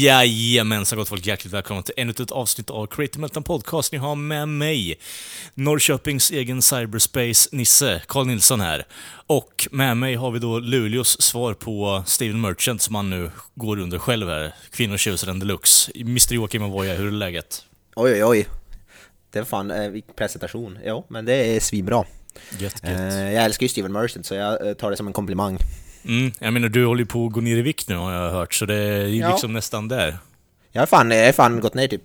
Jajamensan gott folk, hjärtligt välkomna till ännu ett avsnitt av Creative Meltdown Podcast. Ni har med mig Norrköpings egen cyberspace-nisse, Carl Nilsson här. Och med mig har vi då Luleås svar på Steven Merchant som han nu går under själv här. Kvinnotjusaren deluxe. Mr Joakim Avoya, hur är läget? Oj, oj, oj. Det var fan eh, presentation. Ja, men det är svinbra. Gött, gött. Eh, jag älskar ju Steven Merchant så jag eh, tar det som en komplimang. Mm, jag menar, du håller ju på att gå ner i vikt nu har jag hört, så det är ju Ja. liksom nästan där. Jag har fan, jag har fan gått ner typ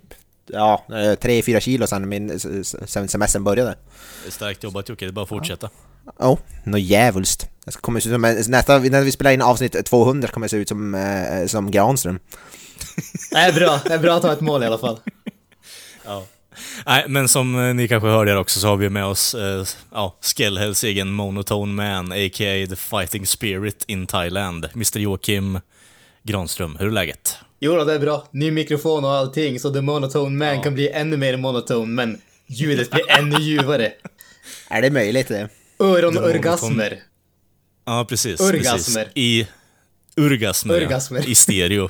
ja, 3-4 kilo sen, min, sen semestern började. Det är starkt jobbat Jocke, det är bara att fortsätta. Ja, oh, något djävulskt. Jag ska komma se ut som, nästa, när vi spelar in avsnitt 200 kommer jag se ut som, eh, som Granström. Det är bra, det är bra att ha ett mål i alla fall. Ja. Nej, men som eh, ni kanske hörde här också så har vi med oss eh, ja, Skellhells egen Monotone Man, a.k.a. The Fighting Spirit in Thailand, Mr Joakim Granström. Hur är läget? Jo det är bra. Ny mikrofon och allting, så The Monotone Man kan bli ännu mer monoton, men ljudet blir ännu ljuvare. Är det möjligt det? Öronorgasmer. Ja, precis. Orgasmer. Precis. I Urgasmer, Orgasmer. Ja. I stereo.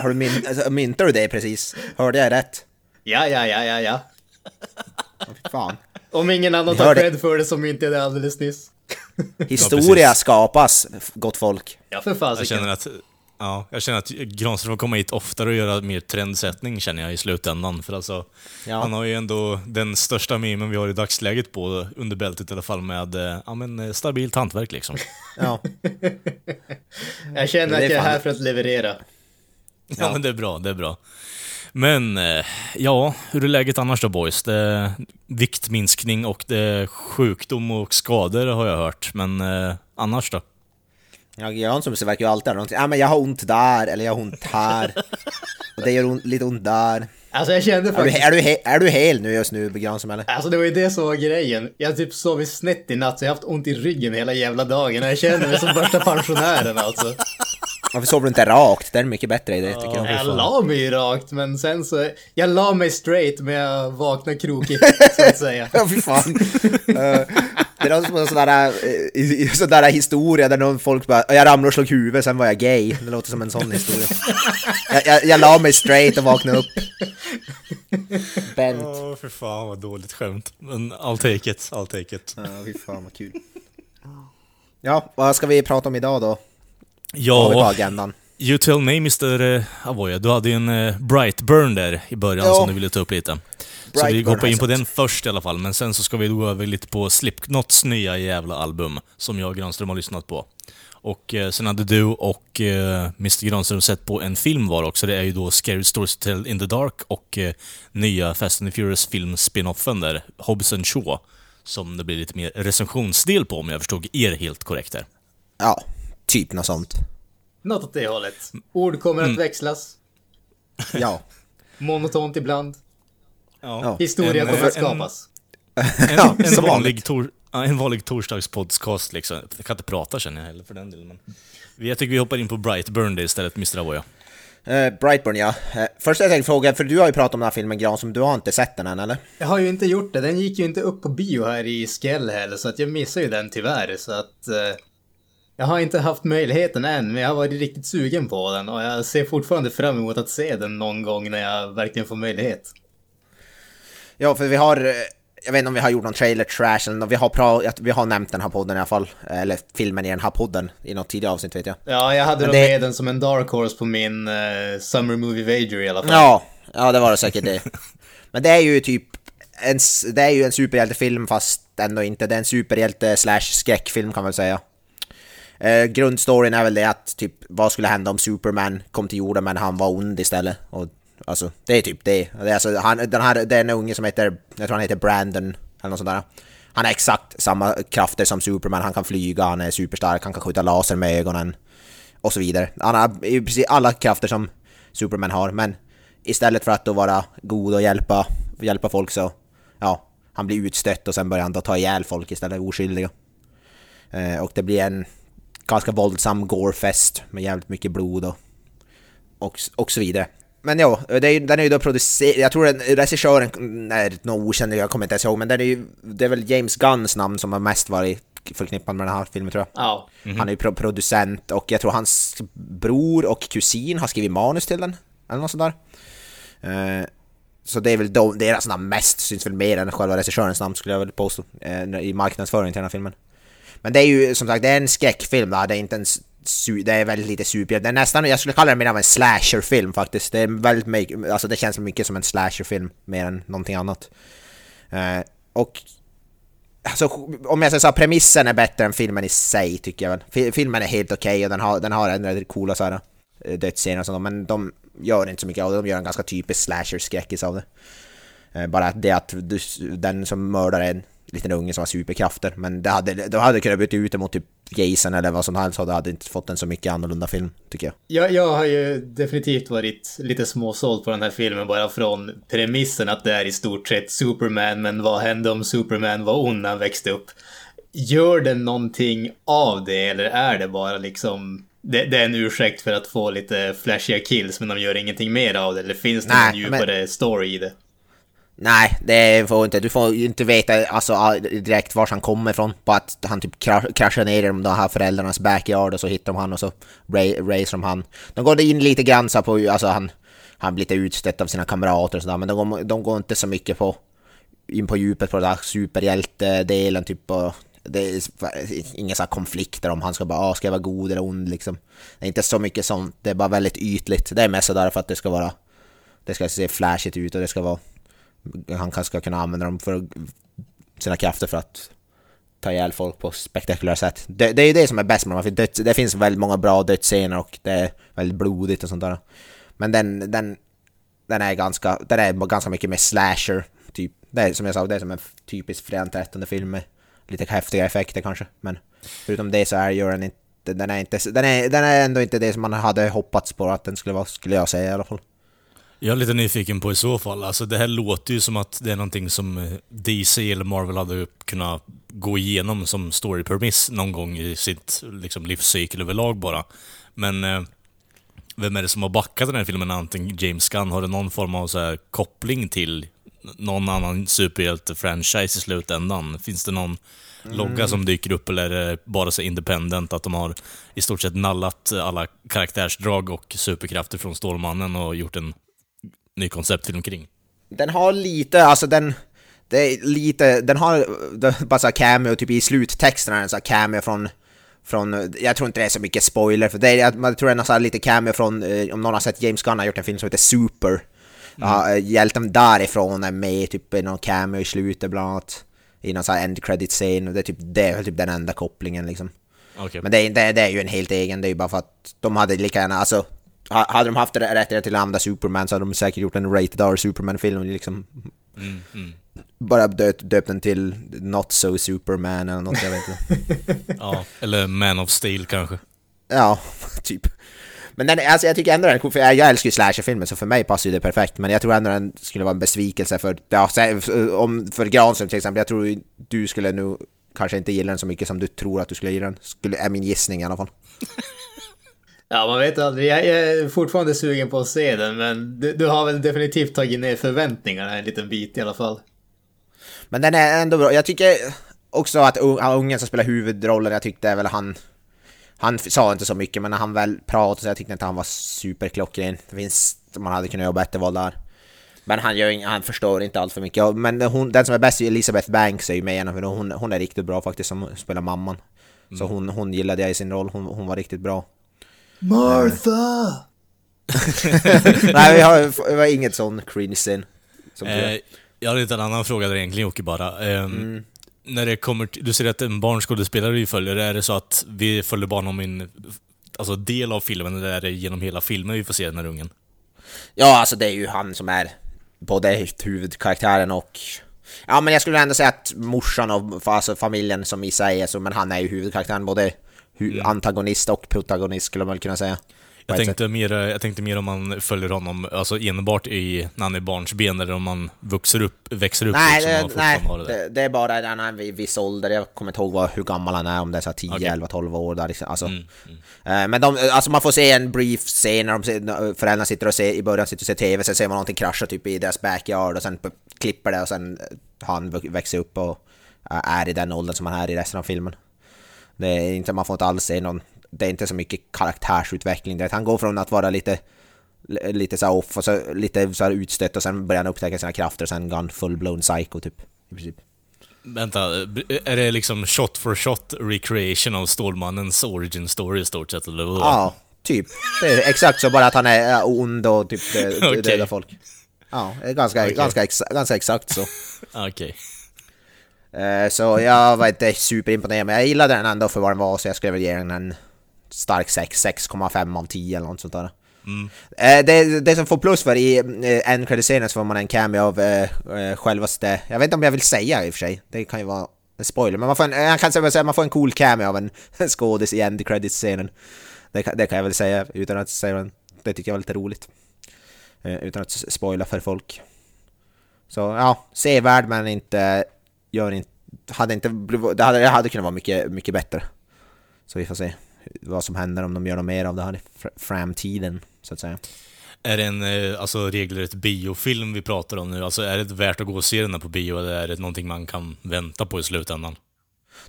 Har du min, alltså, myntar du det precis? Hörde jag rätt? Ja, ja, ja, ja, ja. Fan. Om ingen annan tar cred för det som inte är det alldeles nyss. Historia precis. skapas, gott folk. Ja, för Jag fasiken. känner att Ja, jag känner att Granström får komma hit oftare och göra mer trendsättning känner jag i slutändan. För alltså, Ja. han har ju ändå den största memen vi har i dagsläget på under bältet i alla fall med eh, ja, men, eh, stabilt hantverk liksom. Ja. Jag känner att jag är här för att leverera. Ja, men det är bra, det är bra. Men, eh, ja, hur är läget annars då boys? Det är viktminskning och det är sjukdom och skador har jag hört, men eh, annars då? Ja, Granström så verkar ju alltid ha någonting. Ja, men jag har ont där, eller jag har ont här. Och det gör ont, lite ont där. Alltså jag kände Är du, faktiskt... är, du, he- är du hel nu just nu, Granström, eller? Alltså det var ju det som var grejen. Jag typ sovit snett i natt så jag har haft ont i ryggen hela jävla dagen. Och jag känner mig som värsta pensionären alltså. Varför sover du inte rakt? Det är en mycket bättre idé, tycker jag. Jag la mig rakt men sen så... Jag la mig straight men jag vaknade krokigt så att säga. Ja, fy fan. Eh, det låter som en sån där, eh, sån där historia där någon folk bara jag ramlade och slog huvudet, sen var jag gay. Det låter som en sån historia. Jag, jag, jag la mig straight och vaknade upp. Bent. Åh, för fan vad dåligt skämt. Men I'll take it, I'll take it. Ja, fy fan vad kul. Ja, vad ska vi prata om idag då? Vad har vi på Ja, agendan? you tell me Mr eh, Avoya, du hade ju en eh, Brightburn där i början Ja. som du ville ta upp lite. Så vi hoppar in på den först i alla fall, men sen så ska vi gå över lite på Slipknots nya jävla album, som jag och Granström har lyssnat på. Och eh, sen hade du och eh, Mr Granström sett på en film var också, det är ju då Scary Stories to Tell in the Dark och eh, nya Fast and the Furious film spin-offen där, Hobbs and Shaw, som det blir lite mer recensionsdel på om jag förstod er helt korrekt där. Ja, typ något sånt. Något åt det hållet. Ord kommer att växlas. Ja. Monotont ibland. Ja. Historia En, kommer eh, att skapas. En, Ja, en, vanlig, tor, en vanlig torsdagspodcast liksom. Jag kan inte prata känner jag heller för den delen. Men vi- jag tycker vi hoppar in på Brightburn det istället, Mr Avoya. Eh, Brightburn ja. Uh, först jag tänkte fråga, för du har ju pratat om den här filmen Gran, som du har inte sett den än eller? Jag har ju inte gjort det. Den gick ju inte upp på bio här i Skell heller, så att jag missar ju den tyvärr. Så att... Eh, jag har inte haft möjligheten än, men jag har varit riktigt sugen på den och jag ser fortfarande fram emot att se den någon gång när jag verkligen får möjlighet. Ja, för vi har... eh, Jag vet inte om vi har gjort någon trailer trash eller något, vi har, pra, vi har nämnt den här podden i alla fall. Eller filmen i den här podden i något tidigare avsnitt vet jag. Ja, jag hade det- med den som en dark horse på min eh, Summer Movie Wager i alla fall. Ja, ja det var det säkert det. Men det är ju typ en, det är ju en superhjältefilm fast ändå inte. Det är en superhjälte slash skräckfilm kan man säga. Eh, grundstoryn är väl det att typ vad skulle hända om Superman kom till jorden men han var ond istället. Och, alltså det är typ det. det är alltså, han, den här, det är en unge som heter, jag tror han heter Brandon eller något sånt där. Han har exakt samma krafter som Superman, han kan flyga, han är superstark, han kan skjuta laser med ögonen. och så vidare. Han har i princip alla krafter som Superman har, men istället för att då vara god och hjälpa, hjälpa folk så, ja, han blir utstött och sen börjar han då ta ihjäl folk istället, oskyldiga. Eh, och det blir en ganska våldsam gorefest med jävligt mycket blod och, och, och så vidare. Men ja, det är, den är ju då producerad, jag tror den, regissören är någon okänd, jag kommer inte ens ihåg, men den är ju, det är väl James Gunns namn som har mest varit förknippad med den här filmen tror jag. Ja. Han är ju pro producent och jag tror hans bror och kusin har skrivit manus till den. Eller något sånt där. Eh, så det är väl de, deras namn mest, syns väl mer än själva regissörens namn skulle jag väl påstå. Eh, I marknadsföringen till den här filmen. Men det är ju som sagt, det är en skräckfilm då, det är inte en det är väldigt lite super. Det är nästan, jag skulle kalla det mer av en slasherfilm faktiskt. Det är väldigt mycket, alltså det känns mycket som en slasherfilm mer än någonting annat. Eh, och Alltså, om jag säger så här, premissen är bättre än filmen i sig tycker jag väl. Filmen är helt okej och den har, den har en rätt coola så här eh, dödsscener och sånt, men de gör inte så mycket av det. De gör en ganska typisk slasher-skräckis av det. Eh, Bara det att du, den som mördar en liten unge som har superkrafter, men det hade, de hade kunnat byta ut det mot typ Jason eller vad som helst och det hade inte fått en så mycket annorlunda film, tycker jag. Jag, jag har ju definitivt varit lite småsåld på den här filmen bara från premissen att det är i stort sett Superman, men vad hände om Superman var ond när han växte upp? Gör den någonting av det eller är det bara liksom det, det är en ursäkt för att få lite flashiga kills men de gör ingenting mer av det eller finns det Nej, någon djupare story i det? Nej, det får inte. Du får inte veta alltså, ah, direkt var han kommer ifrån. Bara att han typ kraschar ner i de här föräldrarnas backyard och så hittar de han och så ra- racer de han. De går in lite grann så på, alltså han, han blir lite utstött av sina kamrater och sådär, men de går, de går inte så mycket på in på djupet på den där superhjältedelen typ och det är inga så konflikter om han ska bara, ah, ska jag vara god eller ond liksom. Det är inte så mycket sånt, det är bara väldigt ytligt. Det är mest sådär för att det ska vara, det ska se flashigt ut och det ska vara han kanske ska kunna använda dem för sina krafter för att ta ihjäl folk på spektakulära sätt. Det, det är ju det som är bäst med dem, för döds, det finns väldigt många bra dödsscener och det är väldigt blodigt och sånt där. Men den, den, den är ganska, den är ganska mycket mer slasher, typ. Det är som jag sa, det är som en typisk Fredag 13 film med lite häftiga effekter kanske. Men förutom det så är gör den inte, den är inte, den är, den är ändå inte det som man hade hoppats på att den skulle vara, skulle jag säga i alla fall. Jag är lite nyfiken på i så fall. Alltså det här låter ju som att det är någonting som eh, DC eller Marvel hade kunnat gå igenom som story-permiss någon gång i sitt liksom, livscykel överlag bara. Men eh, vem är det som har backat den här filmen? Antingen James Gunn, har det någon form av så här, koppling till någon annan superhjälte-franchise i slutändan? Finns det någon Mm. logga som dyker upp eller är det bara så independent att de har i stort sett nallat alla karaktärsdrag och superkrafter från Stålmannen och gjort en ny konceptfilm kring? Den har lite, alltså den... Det är lite, den har det, bara så cameo, typ i sluttexterna, en här cameo från... Från, jag tror inte det är så mycket spoiler, för det är, jag, tror det är så lite cameo från, eh, om någon har sett James Gunn har gjort en film som heter Super. Mm. Ja, eh, hjälten därifrån är med typ i någon cameo i slutet bland annat. I någon sån här end credit scen, och det är typ, det är typ den enda kopplingen liksom. Okay. Men det är, det, det är ju en helt egen, det är ju bara för att de hade lika gärna, alltså hade de haft rättigheter till att använda Superman så hade de säkert gjort en rated R Superman-film liksom. Mm, mm. Bara döpt, döpt den till Not So Superman eller något, jag vet inte. Ja, eller Man of Steel kanske. ja, typ. Men den, alltså jag tycker ändå den är cool, för jag, jag älskar ju slasherfilmer så för mig passar ju det perfekt. Men jag tror ändå den skulle vara en besvikelse för, ja, om, för Granström till exempel. Jag tror du skulle nu kanske inte gilla den så mycket som du tror att du skulle gilla den. Skulle, är min gissning i alla fall. Ja, man vet aldrig. Jag, är fortfarande sugen på att se den, men du, du har väl definitivt tagit ner förväntningarna en liten bit i alla fall. Men den är ändå bra. Jag tycker också att ungen som spelar huvudrollen, jag tyckte väl han... Han sa inte så mycket, men när han väl pratade så jag tyckte inte han var superklockren. Det finns... Man hade kunnat göra bättre val där. Men han, gör, ing- han förstår inte allt för mycket. Men hon, den som är bäst är Elizabeth Banks är ju med igen, för hon, hon är riktigt bra faktiskt som spelar mamman. Så hon, hon gillade jag i sin roll, hon, hon var riktigt bra. Martha! Nej, vi har, det var inget sån cringe scen. Som. Eh, jag har lite en annan fråga där egentligen Jocke bara. Ehm, När det kommer till, du säger att en barnskådespelare vi följer, är det så att vi följer bara någon min, alltså del av filmen, eller är det genom hela filmen vi får se den här ungen? Ja, alltså det är ju han som är både huvudkaraktären och... Ja, men jag skulle ändå säga att morsan och alltså familjen som i sig är så, men han är ju huvudkaraktären både hu- antagonist och protagonist skulle man kunna säga. Jag tänkte, mer, jag tänkte mer om man följer honom alltså enbart i, när han är barnsben eller om man vuxer upp, växer upp Nej, liksom, det, nej det det, det är bara när han är vid viss ålder. Jag kommer inte ihåg vad, hur gammal han är, om det är så här 10, Okej. 11, 12 år. Där, liksom. alltså, Mm, Eh, Men de, alltså man får se en brief scen när de, föräldrarna sitter och ser, i början sitter och ser TV, sen ser man någonting krascha typ i deras backyard och sen klipper det och sen han växer upp och eh, är i den åldern som han är i resten av filmen. Det är inte, man får inte alls se någon, det är inte så mycket karaktärsutveckling. Det, han går från att vara lite lite så off och så lite så utstött och sen börjar han upptäcka sina krafter och sen går han full-blown psycho typ. I princip. Vänta, är det liksom shot for shot recreation av Stålmannens origin story i stort sett, eller? Ja, typ. Det är exakt så, bara att han är ond och typ dödar folk. Ja, ganska, Okej. ganska, ex, ganska exakt så. Okej. Eh, så jag var inte superimponerad, men jag gillade den ändå för vad den var, så jag skulle väl ge den en stark 6, 6,5 av 10 eller något sånt där. Eh, det, det som får plus för i eh, en credit-scenen så får man en cameo av eh, eh, självaste, jag vet inte om jag vill säga i och för sig, det kan ju vara en spoiler, men man får en, jag kan säga att man får en cool cameo av en skådis i end credit-scenen. Det, kan- det kan jag väl säga utan att säga den. Det tycker jag var lite roligt. Eh, utan att spoila för folk. Så ja, sevärd men inte, gör inte, hade inte, bliv- det hade, det hade kunnat vara mycket, mycket bättre. Så vi får se vad som händer om de gör något mer av det här i fr- framtiden, så att säga. Är det en eh, alltså, regelrätt biofilm vi pratar om nu? Alltså är det värt att gå och se den här på bio, eller är det någonting man kan vänta på i slutändan?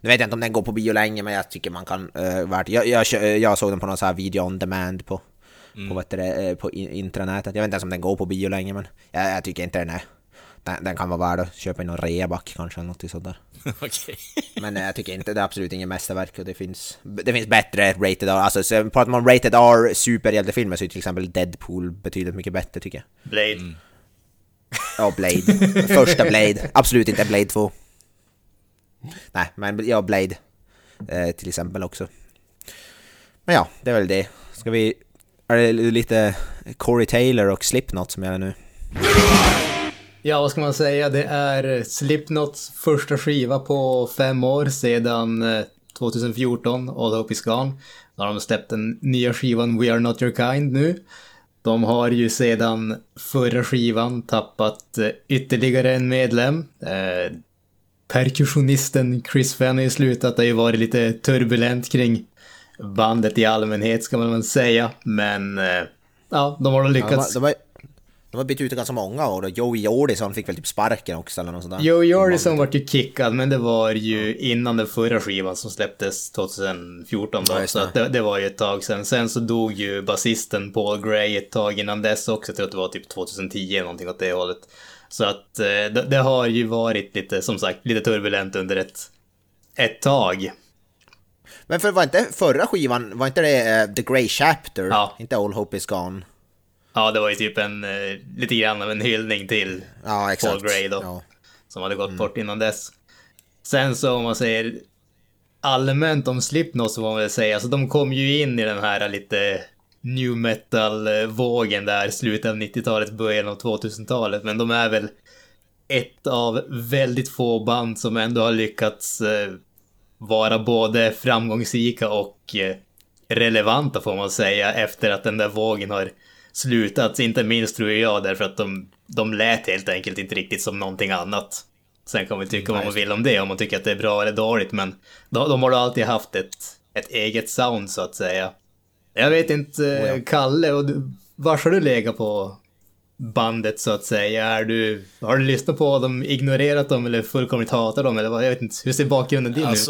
Nu vet jag inte om den går på bio länge, men jag tycker man kan... Uh, värt, jag, jag, jag såg den på någon så här video on demand på, på, vad det, eh, på in- intranätet. Jag vet inte ens om den går på bio länge, men jag, jag tycker inte den är... Den, den kan vara värd att köpa i någon reaback kanske, eller något sånt där. Okej. Men eh, jag tycker inte, det är absolut ingen mästerverk och det finns, det finns bättre rated R. Alltså, så pratar man rated R superhjältefilmer så är till exempel Deadpool betydligt mycket bättre tycker jag. Blade. Ja, Blade. Första Blade. Absolut inte Blade 2. Nej, men ja, Blade. Eh, till exempel också. Men ja, det är väl det. Ska vi... Är det lite Corey Taylor och Slipknot som gäller nu? Ja, vad ska man säga? Det är Slipknots första skiva på fem år sedan eh, 2014, All Hope Is Gone. Då har de släppt den nya skivan We Are Not Your Kind nu. De har ju sedan förra skivan tappat eh, ytterligare en medlem. Eh, perkussionisten Chris Fenn har ju slutat, det har ju varit lite turbulent kring bandet i allmänhet ska man väl säga. Men eh, ja, de har då Ja, de, lyckats. har, de, har, de har bytt ut ganska många år Joey Jordison fick väl typ sparken också eller något sånt där. Joe Jordison vart ju kickad, men det var ju innan den förra skivan som släpptes 2014 då, Ja, så det. att det, det var ju ett tag sen. Sen så dog ju basisten Paul Gray ett tag innan dess också, jag tror att det var typ 2010 eller någonting åt det hållet. Så att eh, det, det har ju varit lite, som sagt, lite turbulent under ett, ett tag. Men för var inte förra skivan, var inte det eh, The Grey Chapter? Ja. Inte All Hope Is Gone? Ja, det var ju typ en, eh, lite grann av en hyllning till Ja, exakt. Paul Gray då. Ja. som hade gått bort innan dess. Sen så om man säger allmänt om Slipknot så får man väl säga, alltså de kom ju in i den här lite new metal-vågen där, slutet av 90-talet, början av 2000-talet, men de är väl ett av väldigt få band som ändå har lyckats eh, vara både framgångsrika och eh, relevanta får man säga efter att den där vågen har slutat. Inte minst tror jag därför att de, de lät helt enkelt inte riktigt som någonting annat. Sen kan man tycka vad man vill om det, om man tycker att det är bra eller dåligt, men de, de har alltid haft ett, ett eget sound så att säga. Jag vet inte, eh, Kalle, och du, vars har du legat på bandet så att säga? Är du, har du lyssnat på dem, ignorerat dem eller fullkomligt hatat dem? Eller vad? Jag vet inte, hur ser bakgrunden din ut?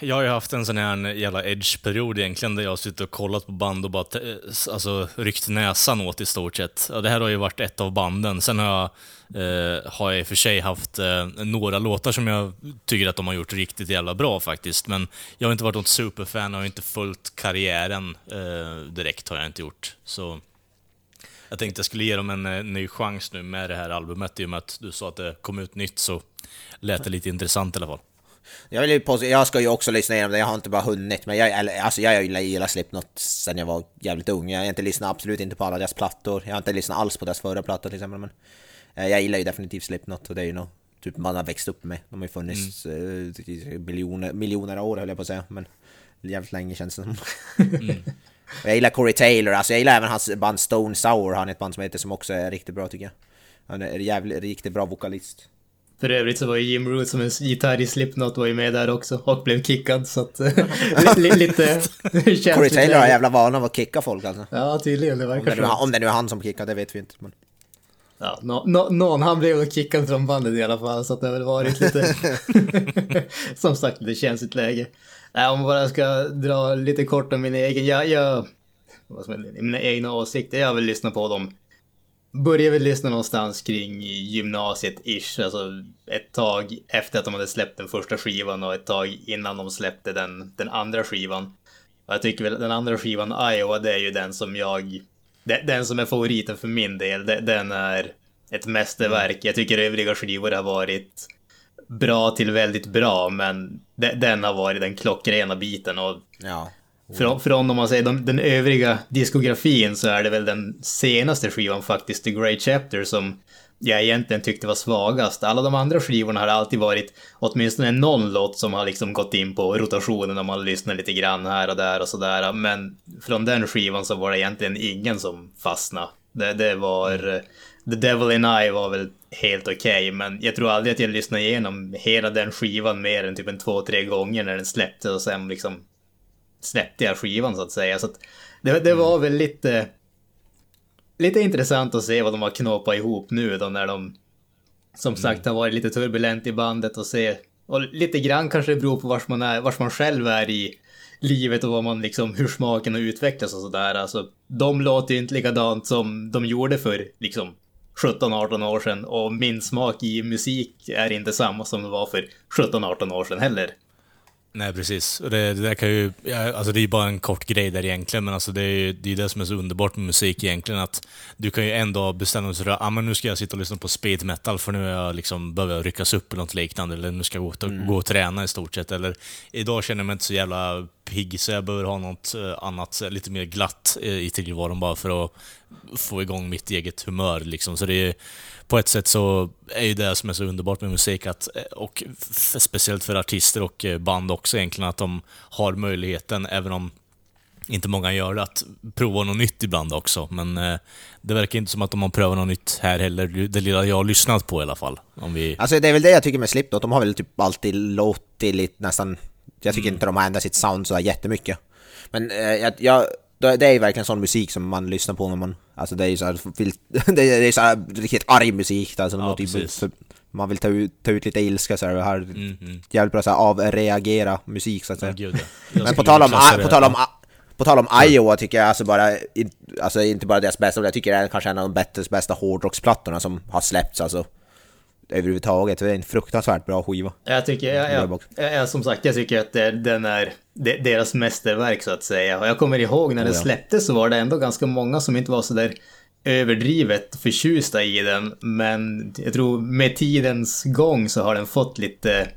Jag har ju haft en sån här jävla edge-period egentligen, där jag har suttit och kollat på band och bara alltså, ryckt näsan åt i stort sett. Och det här har ju varit ett av banden. Sen har jag, eh, har jag i och för sig haft eh, några låtar som jag tycker att de har gjort riktigt jävla bra faktiskt. Men jag har inte varit något superfan, jag har inte följt karriären eh, direkt, har jag inte gjort. Så jag tänkte jag skulle ge dem en eh, ny chans nu med det här albumet, i och med att du sa att det kom ut nytt så lät det lite intressant i alla fall. Jag, vill ju påstå, jag ska ju också lyssna igenom det, jag har inte bara hunnit. Men jag, alltså jag gillar, gillar Slipknot sen jag var jävligt ung. Jag har inte lyssnat absolut inte på alla deras plattor. Jag har inte lyssnat alls på deras förra plattor till exempel. Men eh, jag gillar ju definitivt Slipknot och det är ju nog typ man har växt upp med. De har ju funnits eh, i miljoner, miljoner år höll jag på att säga. Men jävligt länge känns det som. Mm. jag gillar Corey Taylor, alltså jag gillar även hans band Stone Sour, han är ett band som heter som också är riktigt bra tycker jag. Han är en jävligt, riktigt bra vokalist. För övrigt så var ju Jim Root som en gitarr i Slipknot var ju med där också och blev kickad så att lite Corey Taylor har jävla vana av att kicka folk alltså. Ja tydligen, det verkar om det, nu, om det nu är han som kickar, det vet vi inte. Men... Ja, no, no, någon, han blev kickad från bandet i alla fall så att det har väl varit lite, som sagt, lite känsligt läge. Nej, om man bara ska dra lite kort om min egen, jag, jag mina egna åsikter, jag vill lyssna på dem började väl lyssna någonstans kring gymnasiet-ish, alltså ett tag efter att de hade släppt den första skivan och ett tag innan de släppte den, den andra skivan. Och jag tycker väl den andra skivan, Iowa, det är ju den som jag, den som är favoriten för min del, den är ett mästerverk. Jag tycker övriga skivor har varit bra till väldigt bra, men den har varit den klockrena biten och ja. Från, från om man säger de, den övriga diskografin så är det väl den senaste skivan faktiskt, The Great Chapter, som jag egentligen tyckte var svagast. Alla de andra skivorna har alltid varit åtminstone någon låt som har liksom gått in på rotationen om man lyssnar lite grann här och där och sådär. Men från den skivan så var det egentligen ingen som fastnade. Det, det var... Mm. The Devil in I var väl helt okej, okay, men jag tror aldrig att jag lyssnade igenom hela den skivan mer än typ en två, tre gånger när den släpptes och sen liksom jag skivan så att säga. Så att det, det var väl lite, lite intressant att se vad de har knåpat ihop nu då när de som mm. sagt har varit lite turbulent i bandet och se och lite grann kanske det beror på vars man är, vars man själv är i livet och vad man liksom, hur smaken har utvecklats och sådär. Alltså, de låter ju inte likadant som de gjorde för liksom 17-18 år sedan och min smak i musik är inte samma som det var för 17-18 år sedan heller. Nej, precis. Och det, det där kan ju... Ja, alltså det är ju bara en kort grej där egentligen, men alltså det är ju det, är det som är så underbart med musik egentligen, att du kan ju ändå bestämma dig för att ah, men nu ska jag sitta och lyssna på speed metal, för nu är jag liksom, behöver jag ryckas upp eller något liknande, eller nu ska jag gå, mm. gå och träna i stort sett, eller idag känner jag mig inte så jävla pigg, så jag behöver ha något eh, annat, lite mer glatt eh, i tillvaron bara för att få igång mitt eget humör liksom. Så det är på ett sätt så är ju det som är så underbart med musik, att, eh, och speciellt för artister och eh, band också egentligen, att de har möjligheten, även om inte många gör det, att prova något nytt ibland också. Men eh, det verkar inte som att de har prövat något nytt här heller, det lilla jag har lyssnat på i alla fall. Om vi... Alltså det är väl det jag tycker med Slipknot, de har väl typ alltid låtit lite nästan... Jag tycker mm. inte de har ändrat sitt sound så jättemycket. Men eh, jag, jag det är ju verkligen sån musik som man lyssnar på när man... Alltså det är ju såhär... Det är så här riktigt arg musik alltså, ja, typ, man vill ta ut, ta ut lite ilska så här, här mm, mm. Jävligt bra såhär avreagera musik så att säga. Ja, Men på tal om... På tal om på tal om Iowa tycker jag alltså bara, alltså inte bara deras bästa, jag tycker det är kanske en av de bättre, bästa hårdrocksplattorna som har släppts alltså överhuvudtaget. Det är en fruktansvärt bra skiva. Jag tycker, jag, jag, jag, som sagt, jag tycker att det, den är deras mästerverk så att säga. Och jag kommer ihåg när den släpptes så var det ändå ganska många som inte var så där överdrivet förtjusta i den. Men jag tror med tidens gång så har den fått lite,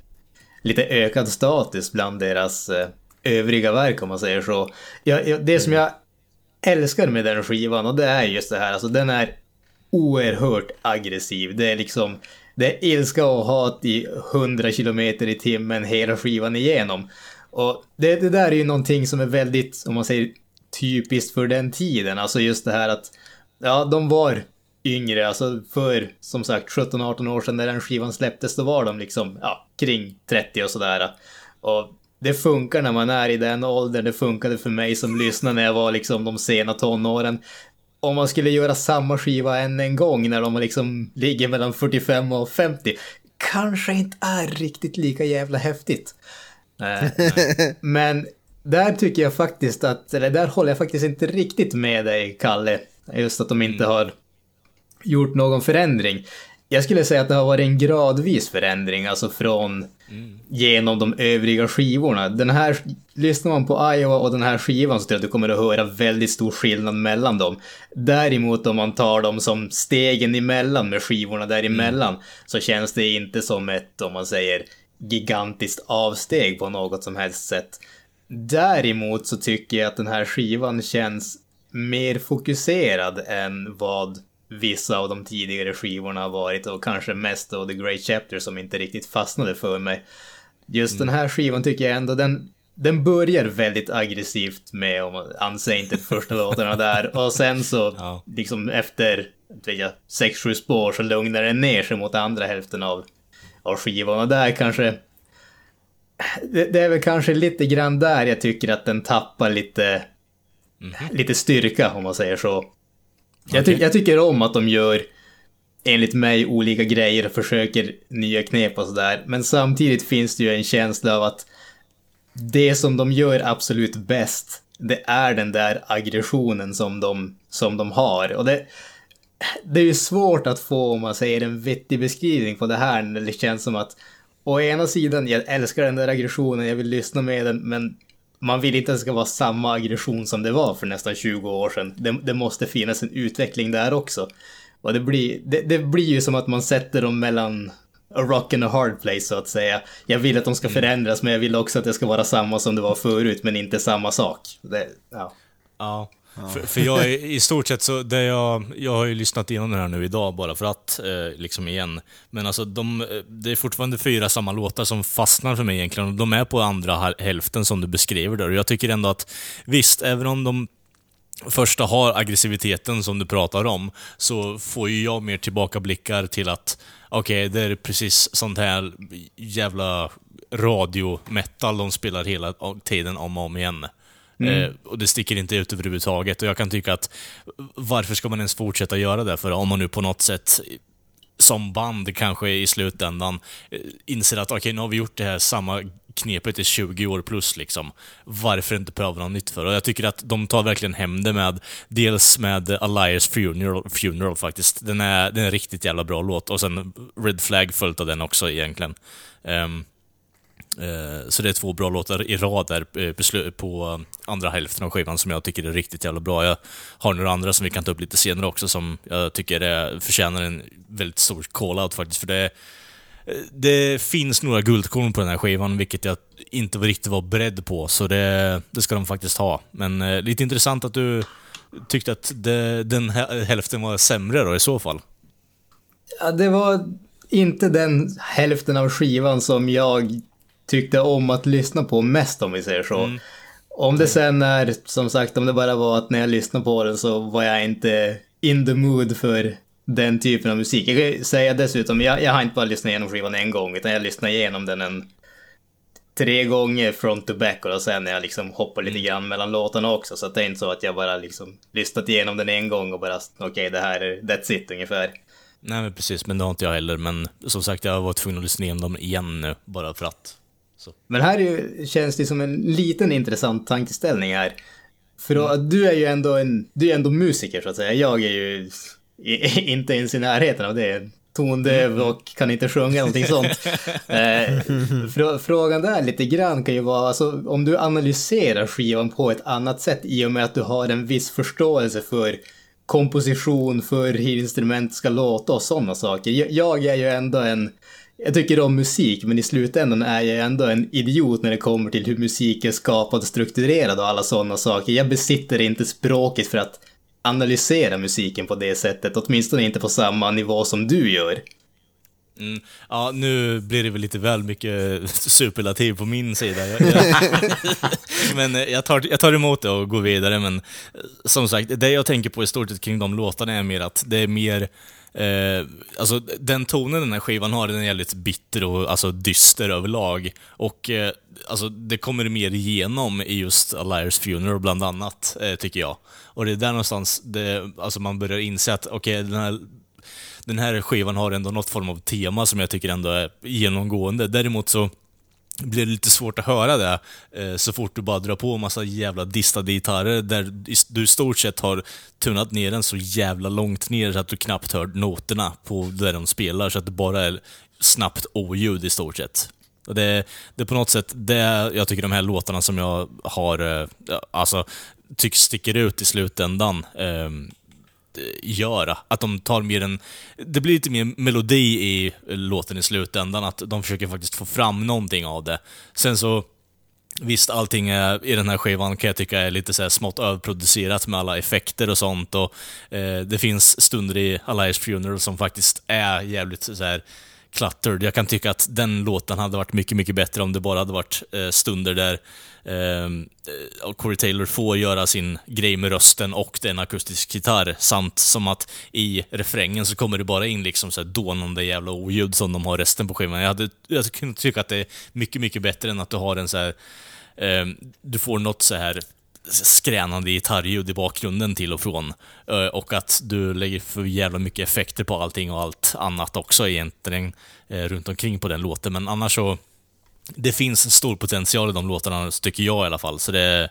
lite ökad status bland deras eh, övriga verk om man säger så. Jag, det som jag älskar med den skivan och det är just det här, alltså den är oerhört aggressiv. Det är liksom det är ilska och hat i 100 km i timmen hela skivan igenom. Och det, det där är ju någonting som är väldigt, om man säger typiskt för den tiden. Alltså just det här att, ja, de var yngre, alltså för som sagt 17-18 år sedan när den skivan släpptes, då var de liksom, ja, kring 30 och sådär. Och det funkar när man är i den åldern, det funkade för mig som lyssnade när jag var liksom de sena tonåren om man skulle göra samma skiva än en gång när de liksom ligger mellan 45 och 50 kanske inte är riktigt lika jävla häftigt. Men där tycker jag faktiskt att, eller där håller jag faktiskt inte riktigt med dig, Kalle. Just att de inte mm. har gjort någon förändring. Jag skulle säga att det har varit en gradvis förändring, alltså från mm. genom de övriga skivorna. Den här, lyssnar man på Iowa och den här skivan så tror jag att du kommer att höra väldigt stor skillnad mellan dem. Däremot om man tar dem som stegen emellan med skivorna däremellan mm. så känns det inte som ett, om man säger, gigantiskt avsteg på något som helst sätt. Däremot så tycker jag att den här skivan känns mer fokuserad än vad vissa av de tidigare skivorna har varit och kanske mest då The Great Chapter som inte riktigt fastnade för mig. Just mm. den här skivan tycker jag ändå den, den börjar väldigt aggressivt med, om inte första låtarna där, och sen så, Ja. liksom efter, jag, sex, sju spår så lugnar den ner sig mot andra hälften av, av skivan, och där kanske, det, det är väl kanske lite grann där jag tycker att den tappar lite, lite styrka, om man säger så. Jag, ty- jag tycker om att de gör, enligt mig, olika grejer och försöker nya knep och sådär. Men samtidigt finns det ju en känsla av att det som de gör absolut bäst, det är den där aggressionen som de, som de har. Och det, det är ju svårt att få, om man säger en vettig beskrivning på det här, när det känns som att å ena sidan, jag älskar den där aggressionen, jag vill lyssna med den, men man vill inte att det ska vara samma aggression som det var för nästan 20 år sedan. Det, det måste finnas en utveckling där också. Och det blir, det, det blir ju som att man sätter dem mellan a rock and a hard place så att säga. Jag vill att de ska förändras men jag vill också att det ska vara samma som det var förut men inte samma sak. Det, ja. Ja. För, för jag är i stort sett så, det jag, jag har ju lyssnat igenom den här nu idag bara för att, eh, liksom igen. Men alltså de, eh, det är fortfarande fyra samma låtar som fastnar för mig egentligen. De är på andra hälften som du beskriver där. Och jag tycker ändå att, visst, även om de första har aggressiviteten som du pratar om, så får ju jag mer tillbakablickar till att okej, det är precis sånt här jävla radiometal de spelar hela tiden om och om igen. Mm. Eh, och det sticker inte ut överhuvudtaget. Och jag kan tycka att varför ska man ens fortsätta göra det? För om man nu på något sätt som band kanske i slutändan eh, inser att okej, nu har vi gjort det här samma knepet i 20 år plus liksom. Varför inte pröva något nytt för? Och jag tycker att de tar verkligen hem det med, dels med Elias Funeral, Funeral faktiskt. Den är, den är en riktigt jävla bra låt. Och sen Red Flag följt av den också egentligen. Um, Eh, så det är två bra låtar i rad där eh, på um, andra hälften av skivan som jag tycker är riktigt jävla bra. Jag har några andra som vi kan ta upp lite senare också som jag tycker är, förtjänar en väldigt stor call-out faktiskt. För det, eh, det finns några guldkorn på den här skivan, vilket jag inte riktigt var beredd på, så det, det ska de faktiskt ha. Men lite intressant att du tyckte att det, den hälften var sämre då i så fall. Ja, det var inte den hälften av skivan som jag tyckte om att lyssna på mest om vi säger så. Om det sen är, som sagt, om det bara var att när jag lyssnade på den så var jag inte in the mood för den typen av musik. Jag kan säga dessutom, jag, jag har inte bara lyssnat igenom skivan en gång, utan jag lyssnade igenom den en tre gånger front to back och sen när jag liksom hoppar lite grann mellan låtarna också. Så att det är inte så att jag bara liksom lyssnat igenom den en gång och bara okej det här är that's it ungefär. Nej men precis, men det har inte jag heller. Men som sagt, jag var tvungen att lyssna igenom dem igen nu, bara för att. Så. Men här är känns det som en liten intressant tankeställning här. För då, du är ju ändå en, du är ändå musiker så att säga. Jag är ju i, inte ens i närheten av det. Tondöv och kan inte sjunga någonting sånt. Eh, frå, frågan där lite grann kan ju vara, alltså, om du analyserar skivan på ett annat sätt i och med att du har en viss förståelse för komposition, för hur instrument ska låta och sådana saker. Jag, jag är ju ändå en, jag tycker om musik, men i slutändan är jag ändå en idiot när det kommer till hur musik är skapad och strukturerad och alla sådana saker. Jag besitter inte språket för att analysera musiken på det sättet, åtminstone inte på samma nivå som du gör. Mm. Ja, nu blir det väl lite väl mycket superlativ på min sida. Jag, jag, men eh, jag tar, jag tar emot det och går vidare, men eh, som sagt, det jag tänker på i stort sett kring de låtarna är mer att det är mer Eh, alltså den tonen den här skivan har, den är jävligt bitter och alltså, dyster överlag. Och eh, alltså, det kommer mer igenom i just A Liar's Funeral bland annat, eh, tycker jag. Och det är där någonstans det, alltså, man börjar inse att okej, den här den här skivan har ändå något form av tema som jag tycker ändå är genomgående. Däremot så blir det lite svårt att höra det eh, så fort du bara drar på en massa jävla distade gitarrer där du i stort sett har tunnat ner den så jävla långt ner så att du knappt hör noterna på där de spelar, så att det bara är snabbt oljud i stort sett. Det, det är på något sätt det jag tycker de här låtarna som jag har, eh, alltså, tycks sticker ut i slutändan. Eh, göra. Att de tar mer en... Det blir lite mer melodi i låten i slutändan, att de försöker faktiskt få fram någonting av det. Sen så, visst, allting i den här skivan kan jag tycka är lite så här smått överproducerat med alla effekter och sånt. Och eh, Det finns stunder i Alias Funeral som faktiskt är jävligt så här cluttered. Jag kan tycka att den låten hade varit mycket, mycket bättre om det bara hade varit eh, stunder där Ehm, eh, Corey Taylor får göra sin grej med rösten och den akustisk gitarr, samt som att i refrängen så kommer det bara in liksom så här dånande jävla oljud som de har resten på skivan. Jag hade, jag kunde tycka att det är mycket, mycket bättre än att du har en så här eh, du får något så här skränande gitarrljud i bakgrunden till och från. Eh, och att du lägger för jävla mycket effekter på allting och allt annat också egentligen eh, runt omkring på den låten. Men annars så... Det finns en stor potential i de låtarna, tycker jag i alla fall. Så det,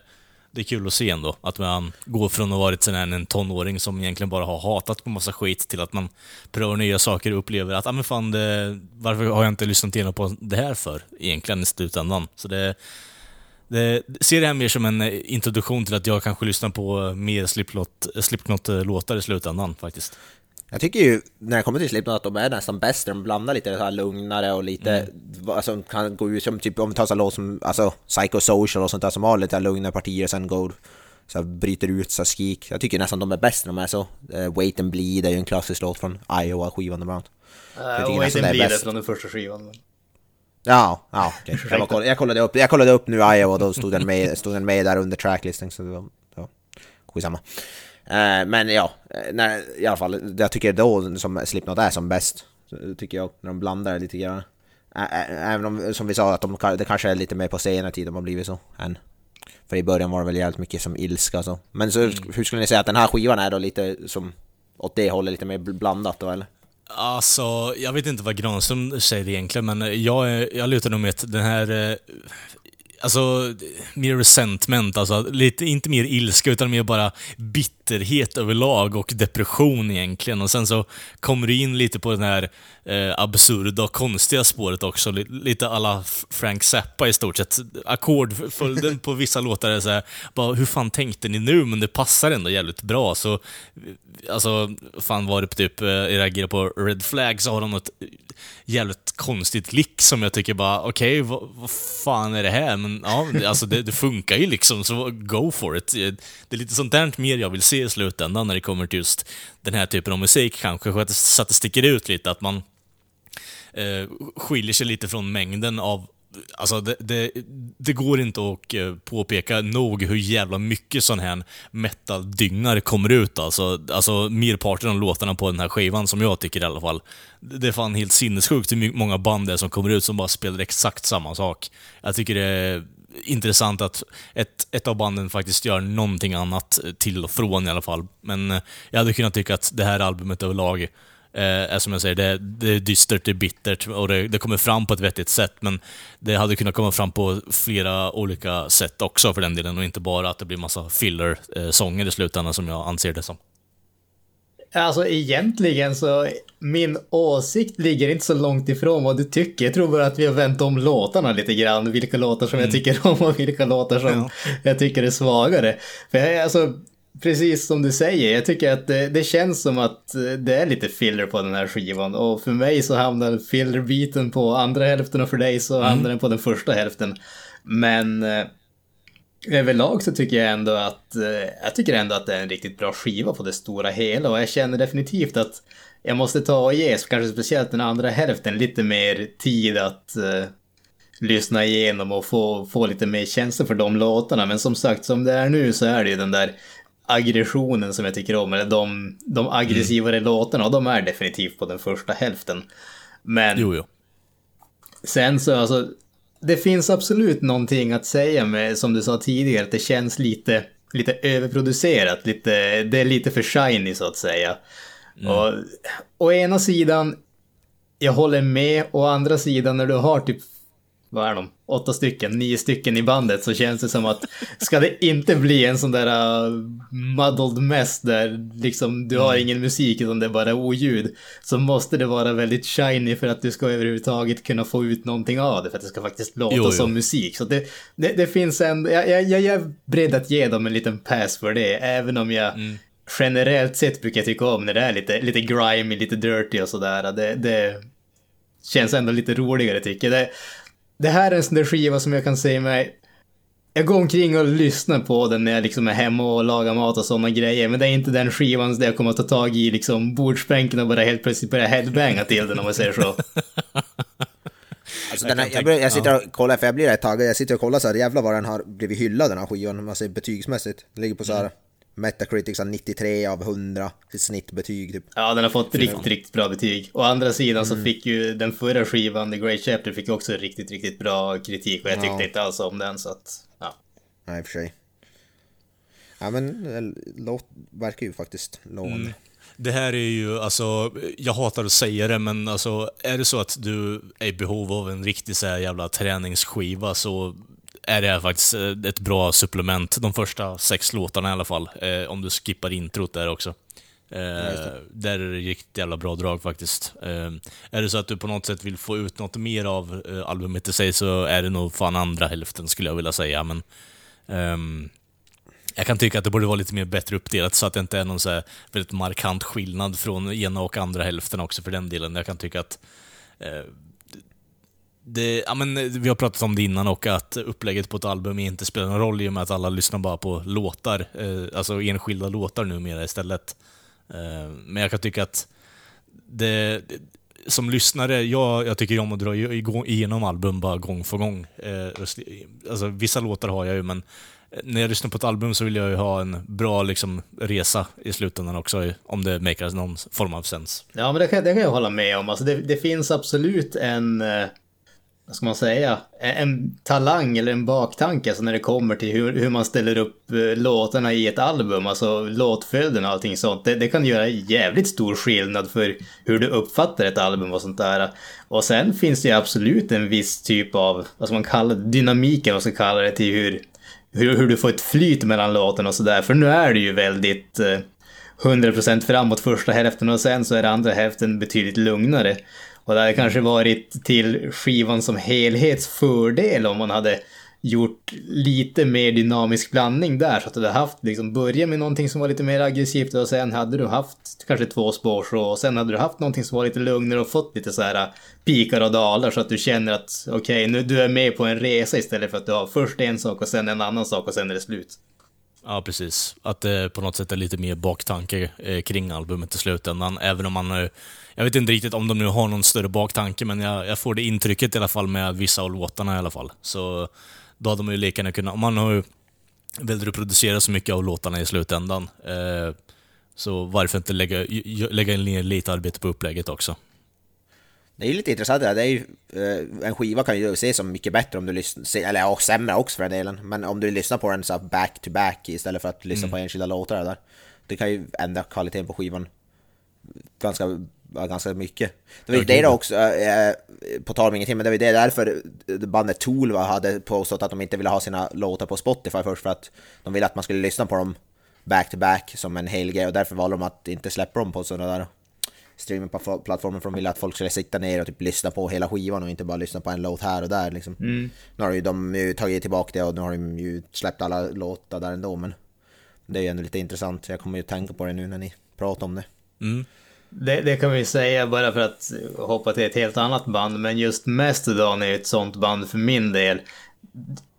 det är kul att se ändå. Att man går från att ha varit en tonåring som egentligen bara har hatat på massa skit till att man prövar nya saker och upplever att, ah, men fan, det, varför har jag inte lyssnat igenom på det här för egentligen i slutändan? Så det, det, ser det här mer som en introduktion till att jag kanske lyssnar på mer Slipknot-låtar eh, i slutändan faktiskt. Jag tycker ju, när det kommer till Slipknot, att de är nästan bäst. De blandar lite så här lugnare och lite, alltså kan gå ut som typ, om vi tar så låt som, alltså Psychosocial och sånt där som har lite lugnare partier och sen går, så här, bryter ut så här skik. Jag tycker nästan de är bäst när de är så. Uh, Wait and Bleed är ju en klassisk låt från Iowa-skivan bland annat. Uh, Wait det är and Bleed är bäst. från den första skivan. men- Ja, ja okej. Jag, koll- jag, kollade upp, jag kollade upp nu Iowa och då stod den med, stod den med där under tracklisten så det var, det var skitsamma. Eh, men ja, eh, när, i alla fall, jag tycker då som Slipknot är som bäst. Tycker jag, när de blandar lite grann. Även om, som vi sa, att de, det kanske är lite mer på senare tid de har blivit så. Än. För i början var det väl jävligt mycket som ilska så. Men så, hur skulle ni säga att den här skivan är då lite som åt det hållet, lite mer blandat då eller? Alltså, jag vet inte vad Granström säger egentligen, men jag, jag lutar nog med att den här... Alltså, mer resentment, alltså lite, inte mer ilska utan mer bara bitterhet överlag och depression egentligen. Och sen så kommer du in lite på den här eh, absurda och konstiga spåret också, li, lite alla Frank Zappa i stort sett. Ackordföljden på vissa låtar är såhär, bara hur fan tänkte ni nu? Men det passar ändå jävligt bra. Så, alltså, fan var det på typ, eh, jag reagerar på Red Flag så har de något jävligt konstigt lick som jag tycker bara, okej, vad, vad fan är det här? Men ja, alltså det, det funkar ju liksom, så go for it. Det är lite sånt där mer jag vill se i slutändan när det kommer till just den här typen av musik kanske, så att det, så att det sticker ut lite, att man eh, skiljer sig lite från mängden av Alltså det, det, det går inte att eh, påpeka nog hur jävla mycket sån här metal-dyngar kommer ut alltså. Alltså merparten av låtarna på den här skivan, som jag tycker i alla fall. Det är fan helt sinnessjukt hur många band det är som kommer ut som bara spelar exakt samma sak. Jag tycker det är intressant att ett, ett av banden faktiskt gör någonting annat till och från i alla fall. Men eh, jag hade kunnat tycka att det här albumet överlag eh, är som jag säger, det, det är dystert, det är bittert och det, det kommer fram på ett vettigt sätt, men det hade kunnat komma fram på flera olika sätt också för den delen och inte bara att det blir massa filler-sånger i slutändan som jag anser det som. Alltså egentligen så, min åsikt ligger inte så långt ifrån vad du tycker. Jag tror bara att vi har vänt om låtarna lite grann. Vilka låtar som jag tycker om och vilka låtar som jag tycker är svagare. För jag, alltså, precis som du säger, jag tycker att det, det känns som att eh, det är lite filler på den här skivan. Och för mig så hamnar fillerbiten på andra hälften och för dig så hamnar den på den första hälften. Men eh, överlag så tycker jag ändå att eh, jag tycker ändå att det är en riktigt bra skiva på det stora hela och jag känner definitivt att jag måste ta och ge, kanske speciellt den andra hälften, lite mer tid att eh, lyssna igenom och få, få lite mer känsla för de låtarna. Men som sagt, som det är nu så är det ju den där aggressionen som jag tycker om, eller de, de aggressivare låtarna, och de är definitivt på den första hälften. Men Jo, jo. Sen så alltså, det finns absolut någonting att säga med, som du sa tidigare, att det känns lite, lite överproducerat, lite, det är lite för shiny så att säga. Och å ena sidan, jag håller med, å andra sidan när du har typ, vad är de, åtta stycken, nio stycken i bandet så känns det som att ska det inte bli en sån där uh, muddled mess där liksom du har ingen musik utan det är bara oljud så måste det vara väldigt shiny för att du ska överhuvudtaget kunna få ut någonting av det för att det ska faktiskt låta Jo, jo. som musik. Så det, det, det finns en, jag, jag, jag är beredd att ge dem en liten pass för det även om jag generellt sett brukar tycka om när det är lite, lite grimy, lite dirty och sådär. Det, det känns ändå lite roligare tycker jag. Det, det här är en sån där skiva som jag kan säga mig jag går omkring och lyssnar på den när jag liksom är hemma och lagar mat och sådana grejer. Men det är inte den skivan där jag kommer att ta tag i liksom bordsbänken och bara helt plötsligt börja headbanga till den om man säger så. Alltså, jag den här, jag, börjar- jag sitter och kollar, för jag blir rätt taggad. Jag sitter och kollar så här, jävlar vad den har blivit hyllad den här skivan, om man ser betygsmässigt. Den ligger på så här Mm. Metacritic så här 93 av 100 i snittbetyg typ. Ja, den har fått riktigt, riktigt bra betyg. Å andra sidan Mm. så fick ju den förra skivan, The Great Chapter, fick också riktigt, riktigt bra kritik och jag tyckte Ja. inte alls om den så att, ja. Nej, i och för sig. Ja men, eh, låt, verkar ju faktiskt lovande. Det här är ju, alltså, jag hatar att säga det, men alltså, är det så att du är i behov av en riktig så här jävla träningsskiva så är det faktiskt eh, ett bra supplement. De första sex låtarna i alla fall, eh, om du skippar introt där också. Eh, där är det riktigt jävla bra drag faktiskt. Eh, är det så att du på något sätt vill få ut något mer av eh, albumet i sig så är det nog fan andra hälften skulle jag vilja säga, men ehm, jag kan tycka att det borde vara lite mer bättre uppdelat så att det inte är någon så här väldigt markant skillnad från ena och andra hälften också för den delen. Jag kan tycka att eh, det, ja, men eh, vi har pratat om det innan och att upplägget på ett album inte spelar någon roll i och med att alla lyssnar bara på låtar, eh, alltså enskilda låtar numera istället. Eh, men jag kan tycka att det, det som lyssnare, jag, jag tycker om att dra igenom album bara gång för gång. Eh, alltså, vissa låtar har jag ju, men eh, när jag lyssnar på ett album så vill jag ju ha en bra liksom, resa i slutändan också, om det makar någon form av sens. Ja, men det kan, det kan jag hålla med om. Alltså det, det finns absolut en, eh, vad ska man säga, en, talang eller en baktanke alltså när det kommer till hur, hur man ställer upp eh, låtarna i ett album, alltså låtföljden och allting sånt. Det, det kan göra jävligt stor skillnad för hur du uppfattar ett album och sånt där. Och sen finns det ju absolut en viss typ av, vad ska man kalla det, dynamiken, vad ska man kalla det, till hur, hur, hur du får ett flyt mellan låtarna och sådär. För nu är det ju väldigt eh, 100% framåt första hälften och sen så är det andra hälften betydligt lugnare. Och det hade kanske varit till skivan som helhets fördel om man hade gjort lite mer dynamisk blandning där. Så att du hade haft, liksom, börja med någonting som var lite mer aggressivt och sen hade du haft kanske två spår så och sen hade du haft någonting som var lite lugnare och fått lite så här äh, pikar och dalar så att du känner att okej, nu du är med på en resa istället för att du har först en sak och sen en annan sak och sen är det slut. Ja, precis. Att det på något sätt är lite mer baktanke eh, kring albumet i slutändan. Även om man... eh, jag vet inte riktigt om de nu har någon större baktanke, men jag, jag får det intrycket i alla fall med vissa av låtarna i alla fall. Så då hade man ju lika kunnat... Om man har ju väl reproducerat så mycket av låtarna i slutändan, eh, så varför inte lägga, lägga ner lite arbete på upplägget också? Det är ju lite intressant det det är ju, eh, en skiva kan ju se som mycket bättre om du lyssnar, eller ja, sämre också för den delen, men om du lyssnar på den så back to back istället för att lyssna på enskilda låtar där. Det kan ju ändra kvaliteten på skivan ganska, ganska mycket. Det var ju det också, eh, på tal om ingenting, men det var ju det därför bandet Tool hade påstått att de inte ville ha sina låtar på Spotify först för att de ville att man skulle lyssna på dem back to back som en hel grej och därför valde de att inte släppa dem på sådana där streamingplattformen för de ville att folk skulle sitta ner och typ lyssna på hela skivan och inte bara lyssna på en låt här och där liksom. Nu har ju de ju tagit tillbaka det och nu har de ju släppt alla låtar där ändå men det är ju ändå lite intressant. Jag kommer ju tänka på det nu när ni pratar om det. Mm. Det, det kan vi säga bara för att hoppa till ett helt annat band, men just Mastodon är ett sånt band för min del.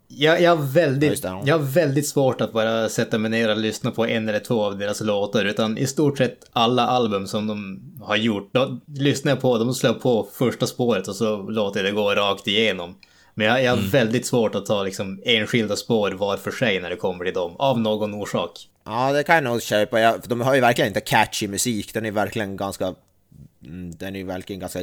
Jag, jag, har väldigt, jag har väldigt svårt att bara sätta mig ner och lyssna på en eller två av deras låtar, utan i stort sett alla album som de har gjort, då lyssnar jag på och slår på första spåret och så låter jag det gå rakt igenom. Men jag, jag har väldigt svårt att ta liksom enskilda spår var för sig när det kommer till dem, av någon orsak. Ja, det kan jag nog köpa. Jag, för de har ju verkligen inte catchy musik. Den är verkligen ganska... mm, Den är ju verkligen ganska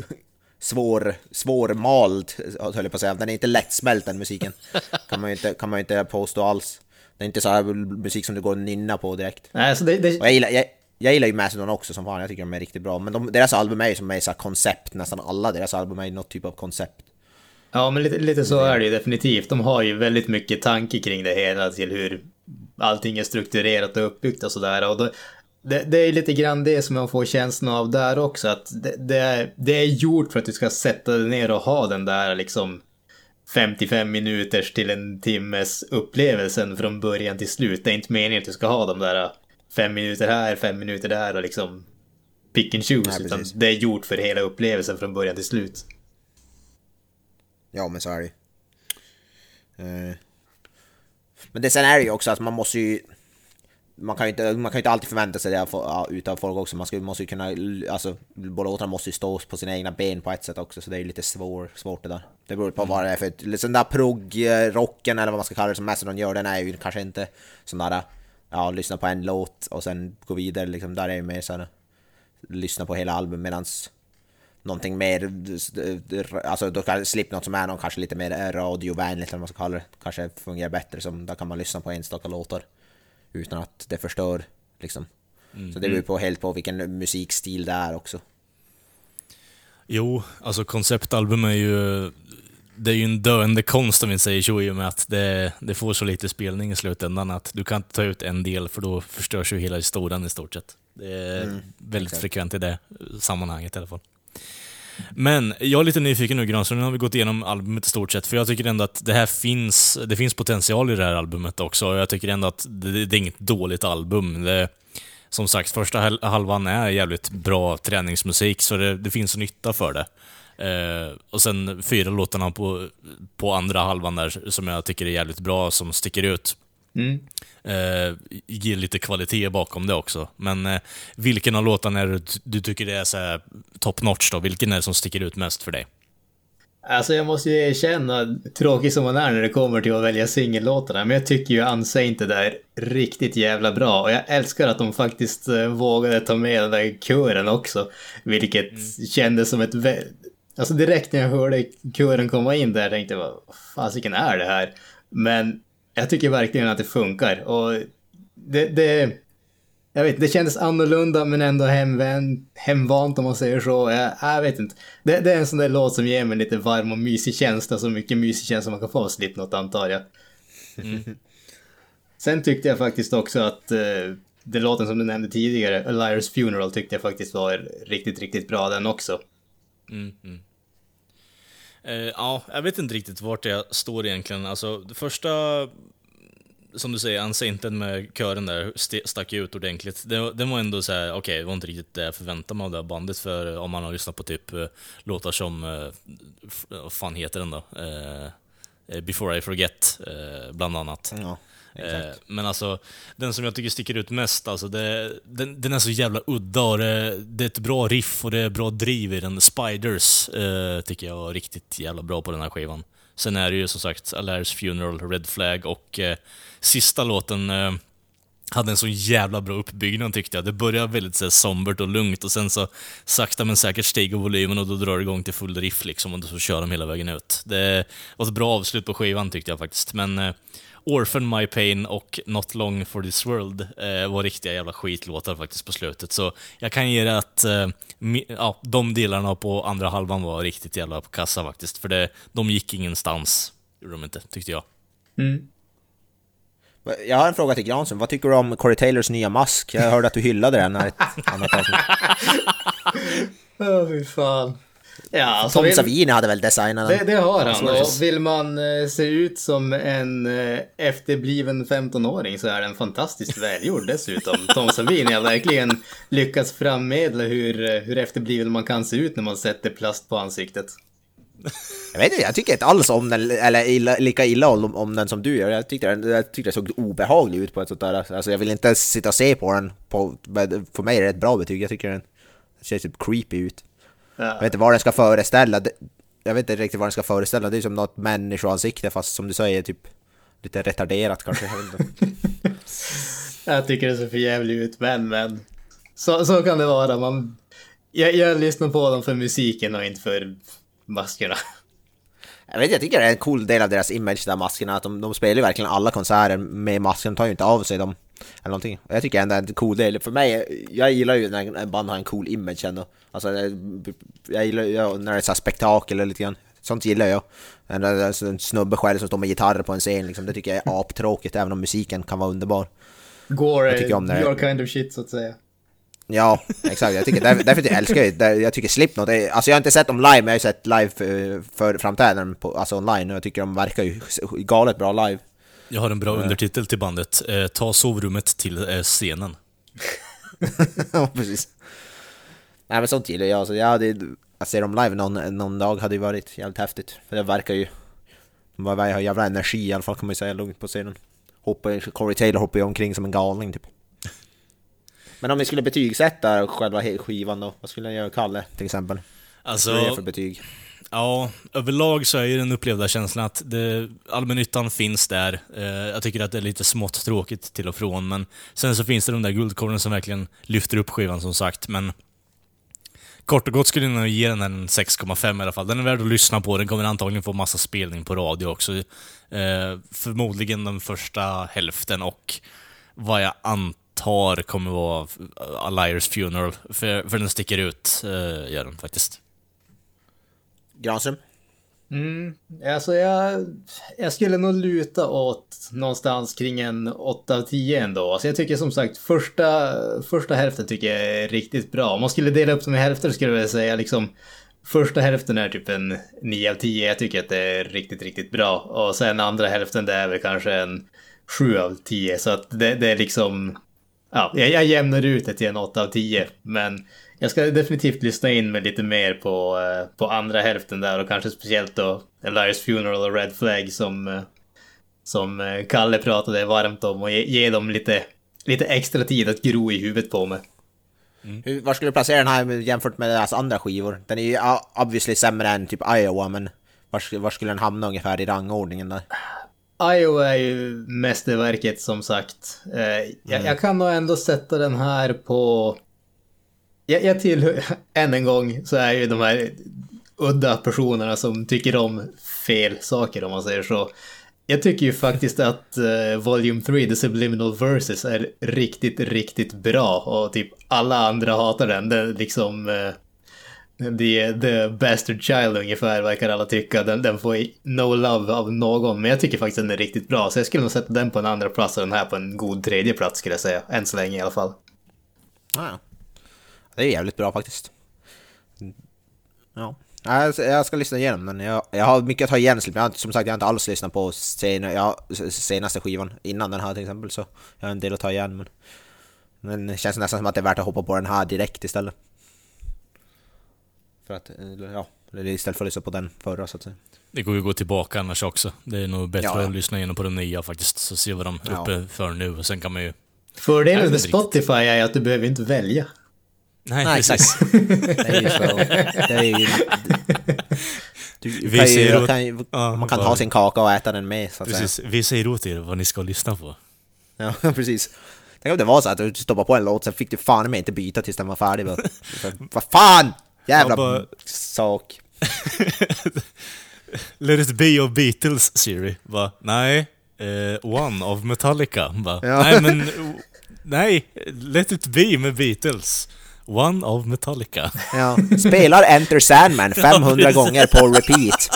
svår, svårmald, höll jag på att säga. Den är inte lättsmält den musiken. Kan man ju inte, kan man ju inte påstå alls. Det är inte så här musik som du går och nynna på direkt. Nej, alltså det, det, Och jag gillar, jag, jag gillar ju Mastodon också som fan, jag tycker de är riktigt bra. Men de, deras album är ju som är så här koncept, nästan alla deras album är något typ av koncept. Ja, men lite, lite så är det ju definitivt. De har ju väldigt mycket tanke kring det hela till hur allting är strukturerat och uppbyggt och sådär. Och då, det, det är lite grann det som man får känslan av där också, att det, det, är, det är gjort för att du ska sätta dig ner och ha den där liksom 55 minuters till en timmes upplevelsen från början till slut. Det är inte meningen att du ska ha de där fem minuter här, fem minuter där och liksom pick and choose, Nej, utan det är gjort för hela upplevelsen från början till slut. Ja, men så är det ju. Eh, Men det, sen är det ju också att man måste ju... man kan ju inte, man kan ju inte alltid förvänta sig det utav folk också. Man ska, måste ju kunna, alltså båda låtarna måste ju stå på sina egna ben på ett sätt också, så det är ju lite svår, svårt det där. Det beror på vad det är för, liksom den där progg-rocken eller vad man ska kalla det som Mastodon gör, den är ju kanske inte sån där, ja, lyssna på en låt och sen gå vidare liksom. Där är ju mer såhär, lyssna på hela albumet medans någonting mer, alltså då kan Slipknot som är någon kanske lite mer radiovänligt eller vad man ska kalla det, kanske fungerar bättre som, där kan man lyssna på enstaka låtar utan att det förstör liksom. Mm. Så det beror på helt på vilken musikstil det är också. Jo, alltså konceptalbum är ju det är ju en döende konst om vi säger så i och med att det, det, får så lite spelning i slutändan att du kan inte ta ut en del för då förstörs ju hela historien i stort sett. Det är mm, väldigt exakt. frekvent i det sammanhanget i alla fall. Men jag är lite nyfiken nu Granström, nu har vi gått igenom albumet i stort sett, för jag tycker ändå att det här finns, det finns potential i det här albumet också, jag tycker ändå att det, det är inget dåligt album. Det, som sagt, första halvan är jävligt bra träningsmusik, så det, det finns nytta för det. Eh, och sen fyra låtarna på, på andra halvan där, som jag tycker är jävligt bra, som sticker ut. Mm. Eh, ger lite kvalitet bakom det också. Men eh, vilken av låtarna är det du tycker det är så top notch då? Vilken är det som sticker ut mest för dig? Alltså jag måste ju erkänna, tråkig som man är när det kommer till att välja singellåtarna, men jag tycker ju Anse inte där riktigt jävla bra. Och jag älskar att de faktiskt uh, vågade ta med den där kören också. Vilket mm. kändes som ett... Alltså direkt när jag hörde kören komma in där tänkte jag vad fasiken är det här? Men jag tycker verkligen att det funkar. Och det, det, jag vet, det kändes annorlunda men ändå hemvänt, hemvant om man säger så. Jag, jag vet inte. Det, det, är en sån där låt som ger mig lite varm och mysig känsla, så mycket mysig känsla man kan få av Slipknot antar jag. Mm. Sen tyckte jag faktiskt också att uh, det låten som du nämnde tidigare, A Liar's Funeral, tyckte jag faktiskt var riktigt, riktigt bra den också. Mm, mm. Uh, ja, jag vet inte riktigt vart jag står egentligen. Alltså, det första som du säger, ansikten med kören där stack ut ordentligt. Det, det var ändå så okej, okay, det var inte riktigt det jag förväntade mig av det här bandet, för om man har lyssnat på typ uh, låtar som, uh, vad fan heter den då? Uh, Before I Forget, bland annat. Ja, Eh, men alltså, den som jag tycker sticker ut mest, alltså, det, den, den är så jävla udda och det, det, är ett bra riff och det är bra driv i den. Spiders eh, tycker jag är riktigt jävla bra på den här skivan. Sen är det ju som sagt Alaris Funeral, Red Flag och eh, sista låten eh, hade en så jävla bra uppbyggnad tyckte jag. Det började väldigt så sombert och lugnt och sen så sakta men säkert stiger volymen och då drar det igång till full riff liksom och så kör de hela vägen ut. Det var ett bra avslut på skivan tyckte jag faktiskt. Men eh, Orphan My Pain och Not Long For This World eh, var riktiga jävla skitlåtar faktiskt på slutet. Så jag kan ge det att eh, ja, de delarna på andra halvan var riktigt jävla på kassa faktiskt. För det, de gick ingenstans, gjorde de inte, tyckte jag. Mm. Jag har en fråga till Granström. Vad tycker du om Corey Taylors nya mask? Jag hörde att du hyllade den här ett annat avsnitt. Åh, oh, fy fan. Ja, alltså Tom vill... Savini hade väl designat den? Det, det har han. Och vill man eh, se ut som en eh, efterbliven 15-åring så är den fantastiskt välgjord dessutom. Tom Savini har verkligen lyckats frammedla hur, eh, hur efterbliven man kan se ut när man sätter plast på ansiktet. Jag vet inte, jag tycker inte alls om den, eller illa, lika illa om, om den som du gör. Jag tyckte, den, jag tyckte den såg obehaglig ut på ett sånt där. Alltså jag vill inte sitta och se på den. På, för mig är det ett bra betyg. Jag tycker den ser typ creepy ut. Ja. Jag vet inte vad den ska föreställa. Jag vet inte riktigt vad den ska föreställa. Det är som något människoansikte fast som du säger typ lite retarderat kanske. jag tycker det ser för jävligt ut men men. Så, så kan det vara. Man, jag, jag lyssnar på dem för musiken och inte för maskerna. Jag vet jag tycker det är en cool del av deras image, där maskerna, att de, de spelar ju verkligen alla konserter med masken, de tar ju inte av sig dem. Eller någonting. Jag tycker ändå det är en cool del. För mig, jag gillar ju när en band har en cool image ändå. Alltså, jag gillar ju när det är så spektakel eller lite grann. Sånt gillar jag. En, en snubbe själv som står med gitarr på en scen liksom. Det tycker jag är aptråkigt, även om musiken kan vara underbar. Går jag tycker om det. your kind of shit så att säga. Ja, exakt. Jag tycker, därför, därför jag älskar jag, jag tycker Slipknot, är, alltså jag har inte sett dem live, men jag har sett live för, för framträdanden på, alltså online och jag tycker de verkar ju galet bra live. Jag har en bra undertitel till bandet. Eh, ta sovrummet till eh, scenen. ja, precis. Nej men sånt gillar jag. Alltså, jag hade, att se dem live någon, någon dag hade ju varit jävligt häftigt. För det verkar ju... De har jävla energi i alla fall kan man ju säga lugnt på scenen. Hoppar, Corey Taylor hoppar ju omkring som en galning typ. Men om ni skulle betygsätta själva skivan då? Vad skulle ni göra Kalle till exempel? Alltså, Vad är det för betyg? Ja, överlag så är ju den upplevda känslan att det, allmännyttan finns där. Eh, jag tycker att det är lite smått tråkigt till och från, men sen så finns det de där guldkornen som verkligen lyfter upp skivan som sagt, men Kort och gott skulle jag nog ge den en 6,5 i alla fall. Den är värd att lyssna på, den kommer antagligen få massa spelning på radio också. Eh, förmodligen den första hälften och vad jag antar kommer vara A Liars Funeral, för, för den sticker ut, eh, gör den faktiskt. Granström? Mm, alltså jag, jag skulle nog luta åt någonstans kring en 8 av 10 ändå. Alltså jag tycker som sagt första, första hälften tycker jag är riktigt bra. Om man skulle dela upp dem i hälfter skulle jag säga liksom första hälften är typ en 9 av 10. Jag tycker att det är riktigt, riktigt bra. Och sen andra hälften det är väl kanske en 7 av 10. Så att det, det är liksom, ja, jag, jag jämnar ut det till en 8 av 10. Men jag ska definitivt lyssna in mig lite mer på, eh, på andra hälften där och kanske speciellt då Elias Funeral och Red Flag som, eh, som eh, Kalle pratade varmt om och ge, ge dem lite, lite extra tid att gro i huvudet på mig. Hur, var skulle du placera den här jämfört med deras andra skivor? Den är ju obviously sämre än typ Iowa, men var, var skulle den hamna ungefär i rangordningen där? Iowa är ju mästerverket som sagt. Jag, jag kan nog ändå sätta den här på... Jag, jag tillhör, än en gång, så är ju de här udda personerna som tycker om fel saker om man säger så. Jag tycker ju faktiskt att uh, Volume 3, The Subliminal Verses, är riktigt, riktigt bra och typ alla andra hatar den. Det är liksom... uh, The, the Bastard Child ungefär verkar alla tycka. Den, den får no love av någon. Men jag tycker faktiskt den är riktigt bra. Så jag skulle nog sätta den på en andra plats och den här på en god tredje plats skulle jag säga. Än så länge i alla fall. Ah. Det är jävligt bra faktiskt. Ja. Ja, Jag ska lyssna igenom den. Jag, jag har mycket att ta igen, men jag som sagt jag har inte alls lyssnat på sen, ja, senaste skivan innan den här till exempel. Så jag har en del att ta igen. Men, men det känns nästan som att det är värt att hoppa på den här direkt istället. För att, eller, ja, istället för att lyssna på den förra så att säga. Det går ju att gå tillbaka annars också. Det är nog bättre Ja, ja. att lyssna igenom på de nya faktiskt, så se vad de är Ja. uppe för nu. Och sen kan man ju... Fördelen med det är Spotify är att du behöver inte välja. Nej, Nej, precis. Det är ju så. Det är ju... Du, Vi kan ju, åt- kan ju, Ja, man kan bara- ha sin kaka och äta den med så att säga. precis. Vi säger åt er vad ni ska lyssna på. Ja, precis. Tänk om det var så att du stoppade på en låt, sen fick du fan med inte byta tills den var färdig. bara. Vad fan! Jävla bara- sak. Let it be of Beatles, Siri. Va? Nej. Eh, one of Metallica. Va? Ja. Nej, men... Nej, Let it be med Beatles. One of Metallica. Ja. Spelar Enter Sandman 500 precis. gånger på repeat.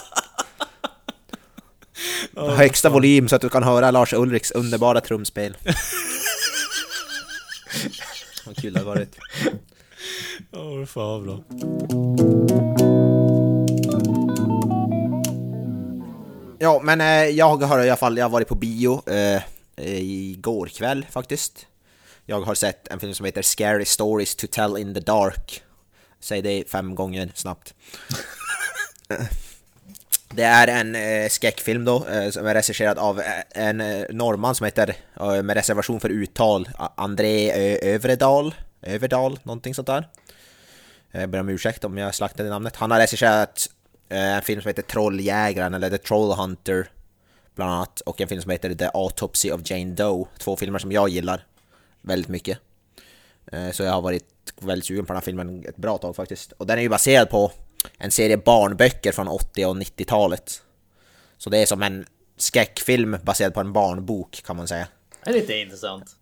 På högsta volym så att du kan höra Lars Ulriks underbara trumspel. Vad kul det har varit. Åh, fan vad bra. Ja, men eh, jag har i alla fall jag har varit på bio eh, igår kväll faktiskt. Jag har sett en film som heter Scary Stories to Tell in the Dark. Säg det fem gånger snabbt. Det är en eh, skräckfilm då, eh, som är regisserad av eh, en eh, norrman som heter, eh, med reservation för uttal, André eh, Ö- Övredal, Överdal, någonting sånt där. Jag ber om ursäkt om jag slaktade namnet. Han har regisserat eh, en film som heter Trolljägaren, eller The Troll Hunter, bland annat. Och en film som heter The Autopsy of Jane Doe. Två filmer som jag gillar väldigt mycket. Eh, Så jag har varit väldigt sugen på den här filmen ett bra tag faktiskt. Och den är ju baserad på en serie barnböcker från 80 och 90-talet. Så det är som en skräckfilm baserad på en barnbok kan man säga. Det är lite intressant.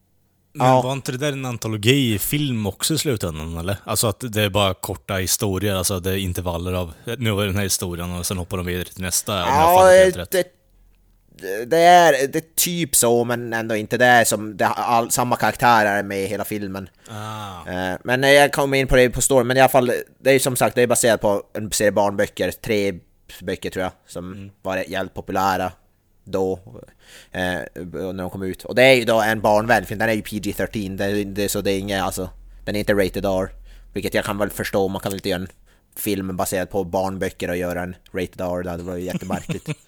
Men Ja. var inte det där en antologifilm också i slutändan, eller? Alltså att det är bara korta historier, alltså det är intervaller av... Nu var det den här historien och sen hoppar de vidare till nästa, Ja, det, det, är, det är typ så, men ändå inte. Det är som det, all, samma karaktärer med i hela filmen. Ah. Eh, Men jag kommer in på det på storyn, men i alla fall, det är ju som sagt det är baserat på en serie barnböcker, tre böcker tror jag, som var jävligt populära då, eh, när de kom ut. Och det är ju då en barnvän, för den är ju PG-13, det, det, så det är inget, alltså, den är inte rated R. Vilket jag kan väl förstå, man kan väl inte göra en film baserad på barnböcker och göra en rated R, det hade varit jättemärkligt.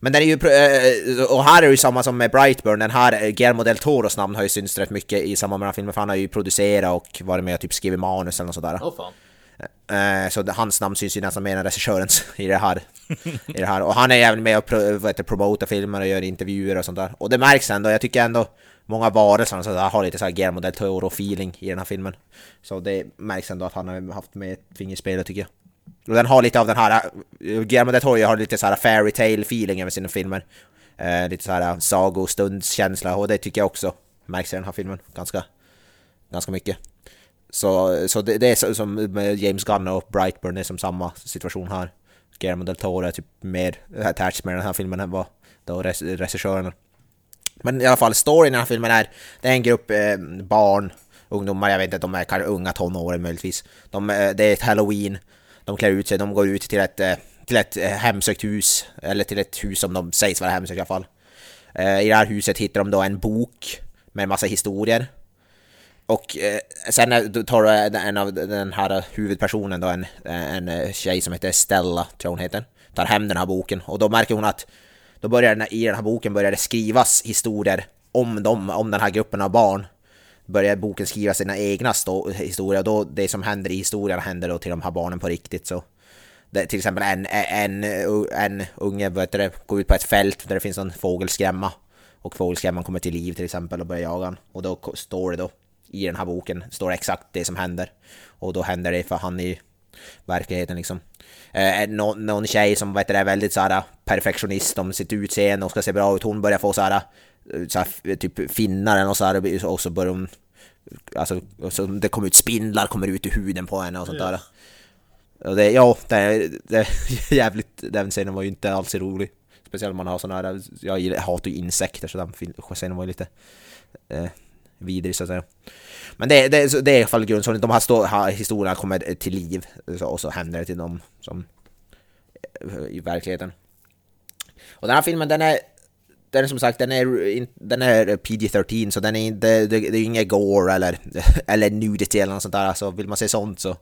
Men den är ju, eh, och här är det ju samma som med Brightburn, den här eh, Guillermo del Toros namn har ju synts rätt mycket i samband med den här filmen, för han har ju producerat och varit med och typ skrivit manus eller något sådär. Åh fan. Eh, Så hans namn syns ju nästan mer än regissörens i det här. I det här. Och han är även med och pro, promotar filmer och gör intervjuer och sånt där. Och det märks ändå, jag tycker ändå många varelser sådär har lite såhär Guillermo del Toro-feeling i den här filmen. Så det märks ändå att han har haft med ett finger i spelet tycker jag. Och den har lite av den här, eh, Guillermo del Toro har lite såhär fairy tale feeling över sina filmer. Eh, lite såhär sagostundskänsla och det tycker jag också märks i den här filmen ganska, ganska mycket. Så, så det, det är så, som med James Gunn och Brightburn, det är som samma situation här. Guillermo del Toro är typ mer attached med den här filmen än vad då regissören. Men i alla fall, storyn i den här filmen är, det är en grupp eh, barn, ungdomar, jag vet inte, de är kanske unga tonåren möjligtvis. De, eh, det är ett halloween, de klär ut sig, de går ut till ett, eh, till ett eh, hemsökt hus, eller till ett hus som de sägs vara hemsökt i alla fall. Eh, I det här huset hittar de då en bok med en massa historier. Och sen tar du en av den här huvudpersonen då, en, en tjej som heter Stella, tror jag hon heter, tar hem den här boken och då märker hon att då börjar i den här boken börjar det skrivas historier om dem, om den här gruppen av barn. Börjar boken skriva sina egna historier och då det som händer i historien händer då till de här barnen på riktigt så. Det, till exempel en, en, en unge vet du, går ut på ett fält där det finns en fågelskrämma. Och fågelskrämman kommer till liv till exempel och börjar jaga han. Och då står det då i den här boken, står det exakt det som händer. Och då händer det för han i verkligheten liksom. Eh, eh någon, någon tjej som vet du, är väldigt såhär perfektionist om sitt utseende och ska se bra ut, hon börjar få så här eh, såhär typ finnar eller något såhär och så börjar hon Alltså, så det kommer ut spindlar kommer ut ur huden på henne och sånt där. Och det, ja, det, är- det jävligt, den scenen var ju inte alls rolig. Speciellt om man har såna här, jag hatar ju insekter så den scenen var ju lite eh, vidrig så att säga. Men det, det, så det är i alla fall grundstoryn, de här, stå, här historierna kommer till liv så, och så händer det till dem som eh, i verkligheten. Och den här filmen den är den är som sagt, den är, den är PG-13 så den är inte, det, det är inget gore eller, eller nudity eller något sånt där. Så vill man se sånt så...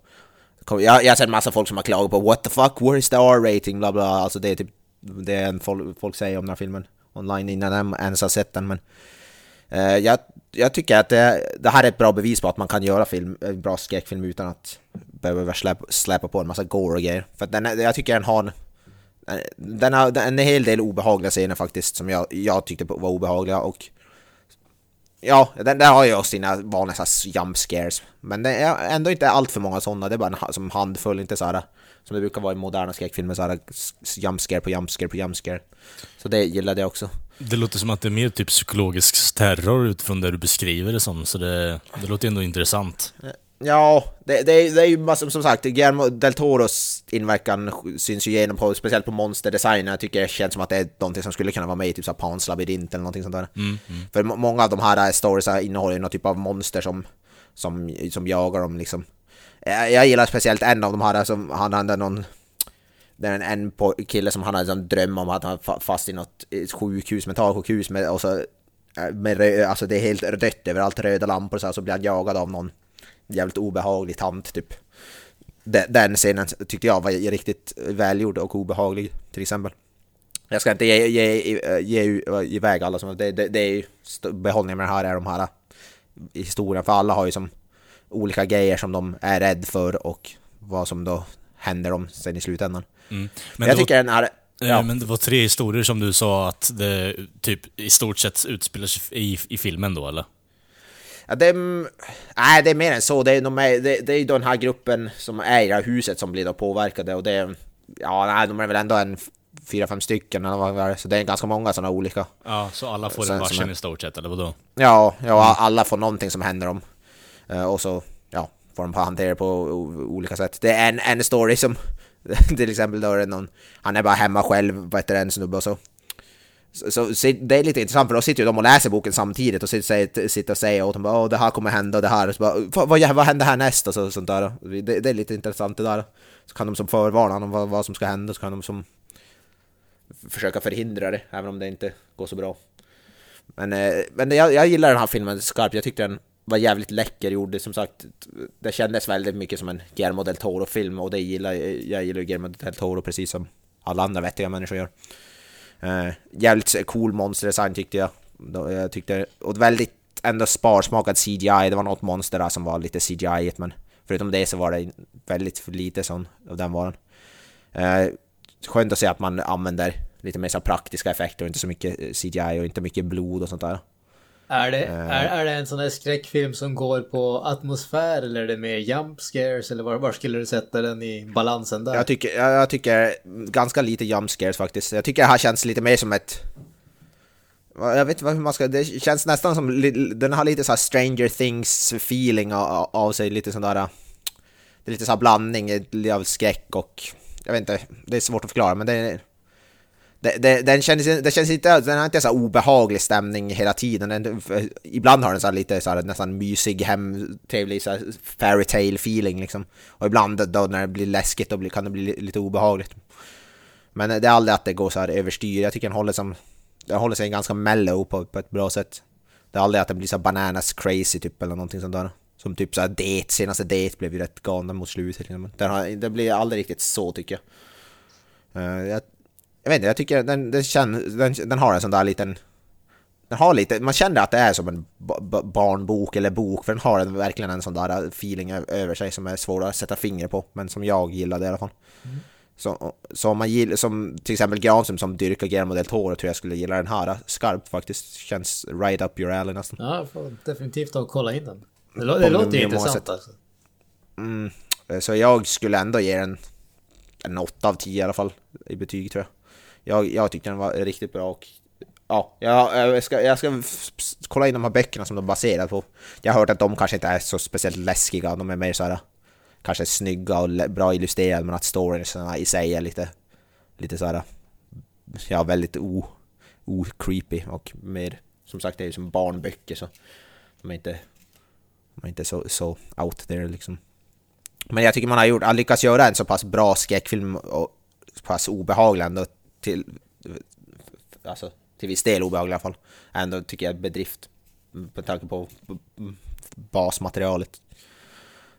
Jag, jag har sett massa folk som har klagat på What the fuck, where is the R-rating? Bla bla, alltså det är typ det är en folk, folk säger om den här filmen online innan de ens har sett den men... eh, jag, jag tycker att det, det här är ett bra bevis på att man kan göra film, en bra skräckfilm utan att behöva släpa, släpa på en massa gore och grejer. För den, jag tycker den har en den har en hel del obehagliga scener faktiskt som jag, jag tyckte var obehagliga och Ja, den där har ju sina vanliga jump scares. Men det är ändå inte allt för många sådana, det är bara en som handfull, inte så här Som det brukar vara i moderna skräckfilmer, så här s- jump scare på jump scare på jump scare. Så det gillade jag också. Det låter som att det är mer typ psykologisk terror utifrån det du beskriver det som, så det, det låter ändå intressant. Ja, det, det, är, det är ju massor, som sagt, Guillermo del Toros inverkan syns ju igenom på, speciellt på monsterdesignen. Jag tycker det känns som att det är någonting som skulle kunna vara med i typ såhär Pans labyrint eller någonting sånt där. För må- många av de här storiesarna innehåller ju någon typ av monster som, som, som jagar dem liksom. Jag, jag gillar speciellt en av de här som, han hade någon det är en, kille som han hade en dröm om att han var fa- fast i något eh, sjukhus, mentalsjukhus med, och så, eh, med alltså det är helt rött överallt, röda lampor och så, här, så blir han jagad av någon jävligt obehaglig tant typ. Den, scenen tyckte jag var riktigt välgjord och obehaglig till exempel. Jag ska inte ge, ge, ge, ge iväg alla som, det, det, det är ju behållningen med det här är de här eh, i historien, för alla har ju som olika grejer som de är rädd för och vad som då händer dem sen i slutändan. Mm. Men jag tycker den här... var, Ja, eh, men det var tre historier som du sa att det typ i stort sett utspelar sig i, i filmen då, eller? Ja, det, är- nej, det är mer än så. Det är, de är, det, det är den här gruppen som är i det här huset som blir då påverkade och det ja, nej, de är väl ändå en fyra, fem stycken eller vad det är. Så det är ganska många sådana olika. Ja, så alla får en varsin i stort sett, eller vadå? Ja, ja alla får någonting som händer dem. Eh, och så, ja, får de hantera det på olika sätt. Det är en, en story som, till exempel då är det någon, han är bara hemma själv, vad heter det, en snubbe och så. Så, så, så det är lite intressant för då sitter ju de och läser boken samtidigt och sitter, sitter och säger åt dem att Åh, det här kommer hända och det här så bara, vad, vad, vad händer härnäst och så, sånt där. Det, det är lite intressant det där. Så kan de som förvarna om vad, vad som ska hända så kan de som försöka förhindra det, även om det inte går så bra. Men, eh, men jag, jag gillar den här filmen skarpt, jag tyckte den var jävligt läcker gjord, som sagt Det kändes väldigt mycket som en Guillermo del Toro-film och det gillar jag, jag gillar ju Guillermo del Toro precis som alla andra vettiga människor gör Eh, jävligt cool monsterdesign tyckte jag. Jag tyckte, och väldigt ändå sparsmakad CGI. Det var något monster där som var lite CGI men förutom det så var det väldigt lite sån av den varan. Eh, skönt att se att man använder lite mer så praktiska effekter och inte så mycket eh, CGI och inte mycket blod och sånt där. Är det, är, är det en sån där skräckfilm som går på atmosfär eller är det mer jump scares eller var, var skulle du sätta den i balansen där? Jag tycker, jag, jag tycker ganska lite jump scares faktiskt. Jag tycker det här känns lite mer som ett... Jag vet inte hur man ska... Det känns nästan som... Den har lite så Stranger Things feeling av, av sig, lite sån där... Det är lite så här blandning av skräck och... Jag vet inte, det är svårt att förklara men det är... Det, det, den, känns, den känns inte, den har inte så obehaglig stämning hela tiden. Den, ibland har den så här lite så här, nästan mysig, hem, trevlig så här fairy tale feeling liksom. Och ibland då när det blir läskigt då kan det bli lite obehagligt. Men det är aldrig att det går så här överstyr. Jag tycker den håller, som, den håller sig ganska mellow på, på ett bra sätt. Det är aldrig att den blir så bananas crazy typ eller någonting sånt där. Som typ såhär det, senaste det blev ju rätt galen mot slutet. Liksom. Den har, det blir aldrig riktigt så tycker jag. Uh, jag jag vet inte, jag tycker den, den, känner, den, den har en sån där liten... Den har lite, man känner att det är som en ba- ba- barnbok eller bok, för den har en, verkligen en sån där feeling ö- över sig som är svår att sätta finger på, men som jag gillade i alla fall. Så, så om man gillar, som till exempel Granström som dyrkar Guillermo del Toro tror jag skulle gilla den här skarpt faktiskt. Känns right up your alley nästan. Ja, jag får definitivt ta och kolla in den. Det, lå- det låter ju intressant alltså. Mm, så jag skulle ändå ge den en 8 av 10 i alla fall i betyg tror jag. Jag, jag tyckte den var riktigt bra och ja, jag, jag, ska, jag ska kolla in de här böckerna som de är baserade på. Jag har hört att de kanske inte är så speciellt läskiga, de är mer såhär kanske snygga och bra illustrerade men att storyn i sig är lite, lite såhär, ja, väldigt o, o-creepy och mer, som sagt det är ju som barnböcker så de är inte, de är inte så, så out there liksom. Men jag tycker man har gjort, har lyckats göra en så pass bra skräckfilm och så pass obehaglig ändå till, alltså till viss del obehaglig i alla fall. Ändå tycker jag bedrift med tanke på basmaterialet.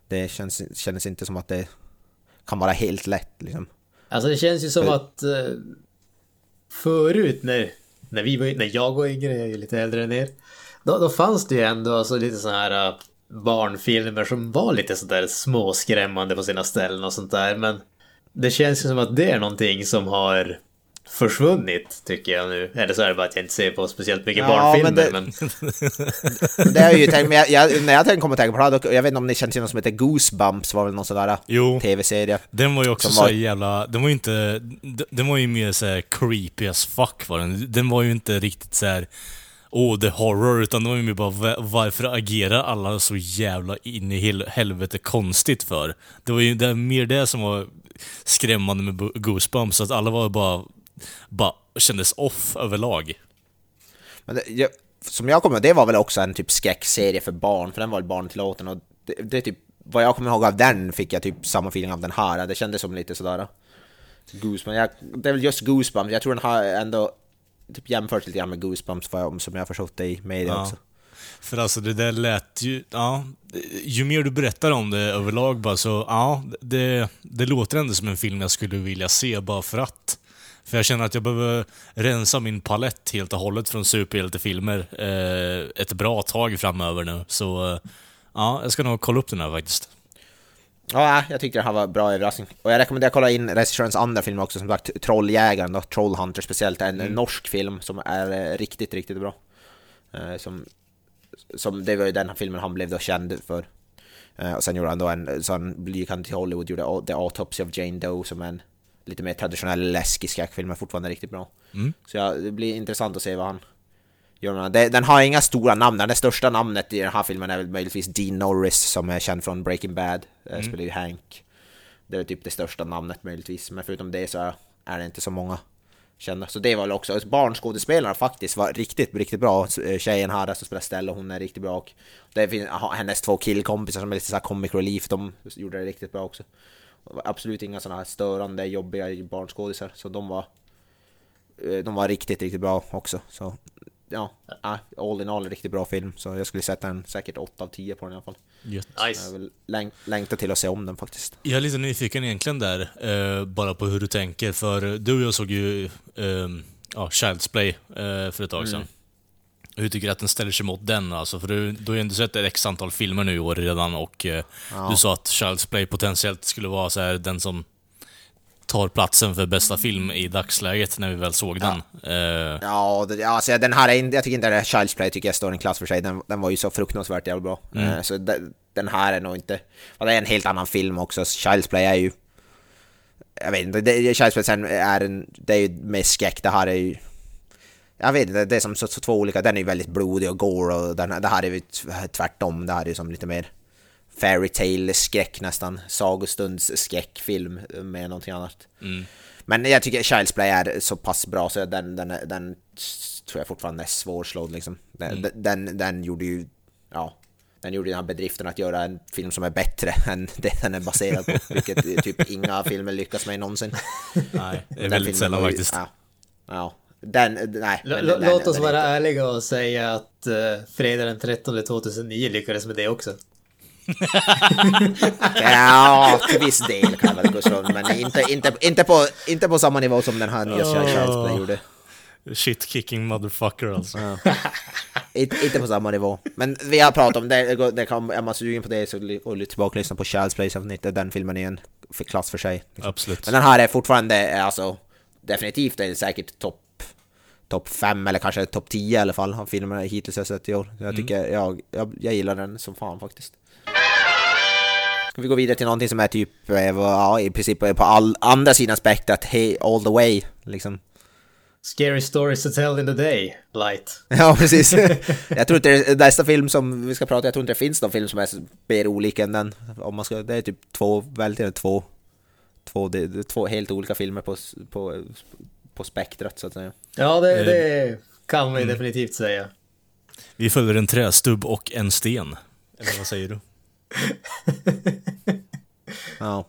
Det känns, känns inte som att det kan vara helt lätt liksom. Alltså det känns ju som För- att eh, förut när, när, vi var, när jag var yngre, jag är ju lite äldre än er, då, då fanns det ju ändå alltså lite sådana här eh, barnfilmer som var lite sådär småskrämmande på sina ställen och sånt där, men det känns ju som att det är någonting som har försvunnit, tycker jag nu. Eller så är det bara att jag inte ser på speciellt mycket Ja, barnfilmer, men det- men... Det är ju tänkt, men jag, jag, när jag tänker- kommer att tänka på det jag vet inte om ni känner till något som heter Goosebumps, var väl någon sån där Jo. tv-serie? Den var ju också så var- jävla... Den var ju inte... den- var ju mer så här creepy as fuck var den. Den var ju inte riktigt så här. Åh, the horror, utan det var ju bara va- varför agerar alla så jävla in i hel helvete konstigt för? Det var ju det är mer det som var skrämmande med Goosebumps, att alla var bara... Bara kändes off överlag. Men det, jag, som jag kommer ihåg, det var väl också en typ skräckserie för barn, för den var väl barntillåten och det, det är typ, vad jag kommer ihåg av den fick jag typ samma feeling av den här, det kändes som lite sådär Goosebumps, jag, det är väl just Goosebumps, jag tror den har ändå typ jämfört lite grann med Goosebumps jag, som jag har förstått det i media Ja. också. För alltså det där lät ju, ja, ju mer du berättar om det överlag bara så, ja, det, det låter ändå som en film jag skulle vilja se bara för att. För jag känner att jag behöver rensa min palett helt och hållet från superhjältefilmer eh, ett bra tag framöver nu. Så eh, ja, jag ska nog kolla upp den här faktiskt. Ja, jag tyckte det här var bra överraskning. Och jag rekommenderar att kolla in regissörens andra film också, som sagt Trolljägaren då, Trollhunter speciellt, en Mm. norsk film som är eh, riktigt, riktigt bra. Eh, som, som, det var ju den här filmen han blev då känd för. Eh, och sen gjorde han då en, så han gick han till Hollywood gjorde The Autopsy of Jane Doe som en lite mer traditionell läskig skräckfilm, men fortfarande riktigt bra. Mm. Så ja, det blir intressant att se vad han gör. med den. Det, den har inga stora namn, det största namnet i den här filmen är väl möjligtvis Dean Norris som är känd från Breaking Bad, mm. spelar ju Hank. Det är typ det största namnet möjligtvis, men förutom det så är- är det inte så många kända. Så det var väl också, barnskådespelarna faktiskt var riktigt, riktigt bra. Eh, Tjejen här som spelar Stella, hon är riktigt bra. Och det finns hennes två killkompisar som är lite så här comic relief, de gjorde det riktigt bra också. Absolut inga sådana här störande, jobbiga barnskådisar, så de var eh, de var riktigt, riktigt bra också. Så ja, ah, all in all riktigt bra film. Så jag skulle sätta en säkert 8 av 10 på den i alla fall. Gött. Nice. Jag vill läng- längta till att se om den faktiskt. Jag är lite nyfiken egentligen där, eh, bara på hur du tänker, för du och jag såg ju eh, ja, Child's Play eh, för ett tag sedan. Hur tycker du att den ställer sig mot den alltså? För du, du har ju ändå sett ett x antal filmer nu i år redan och eh, Ja. du sa att Child's Play potentiellt skulle vara så här, den som tar platsen för bästa film i dagsläget när vi väl såg den. Eh, Ja, det, ja, alltså, den här jag tycker inte att Child's Play tycker jag står i en klass för sig. Den, den var ju så fruktansvärt jävla bra. Eh, så den, den här är nog inte... Och det är en helt annan film också. Child's Play är ju... Jag vet inte, det, Child's Play är en... Det är ju mer skräck, det här är ju... Jag vet inte, det är som så, så två olika. Den är ju väldigt blodig och gore och den, det här är ju tvärtom. Det här är ju som lite mer fairy tale skräck nästan. Sagostunds skräckfilm med någonting annat. mm. Men jag tycker Child's Play är så pass bra så den, den, den tror jag fortfarande är svårslådd liksom. Den, Mm. den, den gjorde ju, ja, den gjorde den här bedriften att göra en film som är bättre än det den är baserad på. Vilket typ inga filmer lyckas med någonsin. Nej, det är väldigt sällan faktiskt. Ja. ja. Den, nej. Den- låt oss vara inte- ärliga och säga att uh, fredag den 13 2009 lyckades med det också. Ja, till viss del kan väl gå ifrån. Men inte, inte, inte, på, inte på samma nivå som den här nya Play gjorde. Shit kicking motherfucker alltså. Inte, inte på samma nivå. Men vi har pratat om det, det kan, är man sugen på det så och tillbaka och lyssna på Child's Play avsnittet, den filmen är en för klass för sig. Absolut. Men den här är fortfarande, eh, alltså definitivt är det säkert topp topp 5 eller kanske topp 10 i alla fall av filmerna hittills jag sett i år. Jag tycker, jag, jag, jag gillar den som fan faktiskt. Ska vi gå vidare till någonting som är typ, eh, ja i princip på all, andra sidan spektrat, hey, all the way liksom. Scary stories to tell in the day, light. Ja, precis. jag tror inte det är nästa film som vi ska prata jag tror inte det finns någon film som är mer olika än den. Om man ska, det är typ två, väldigt två, två, två helt olika filmer på, på, på spektrat så att säga. Ja, det, Eh, det kan man ju definitivt säga. Vi följer en trästubb och en sten. Eller vad säger du? Ja,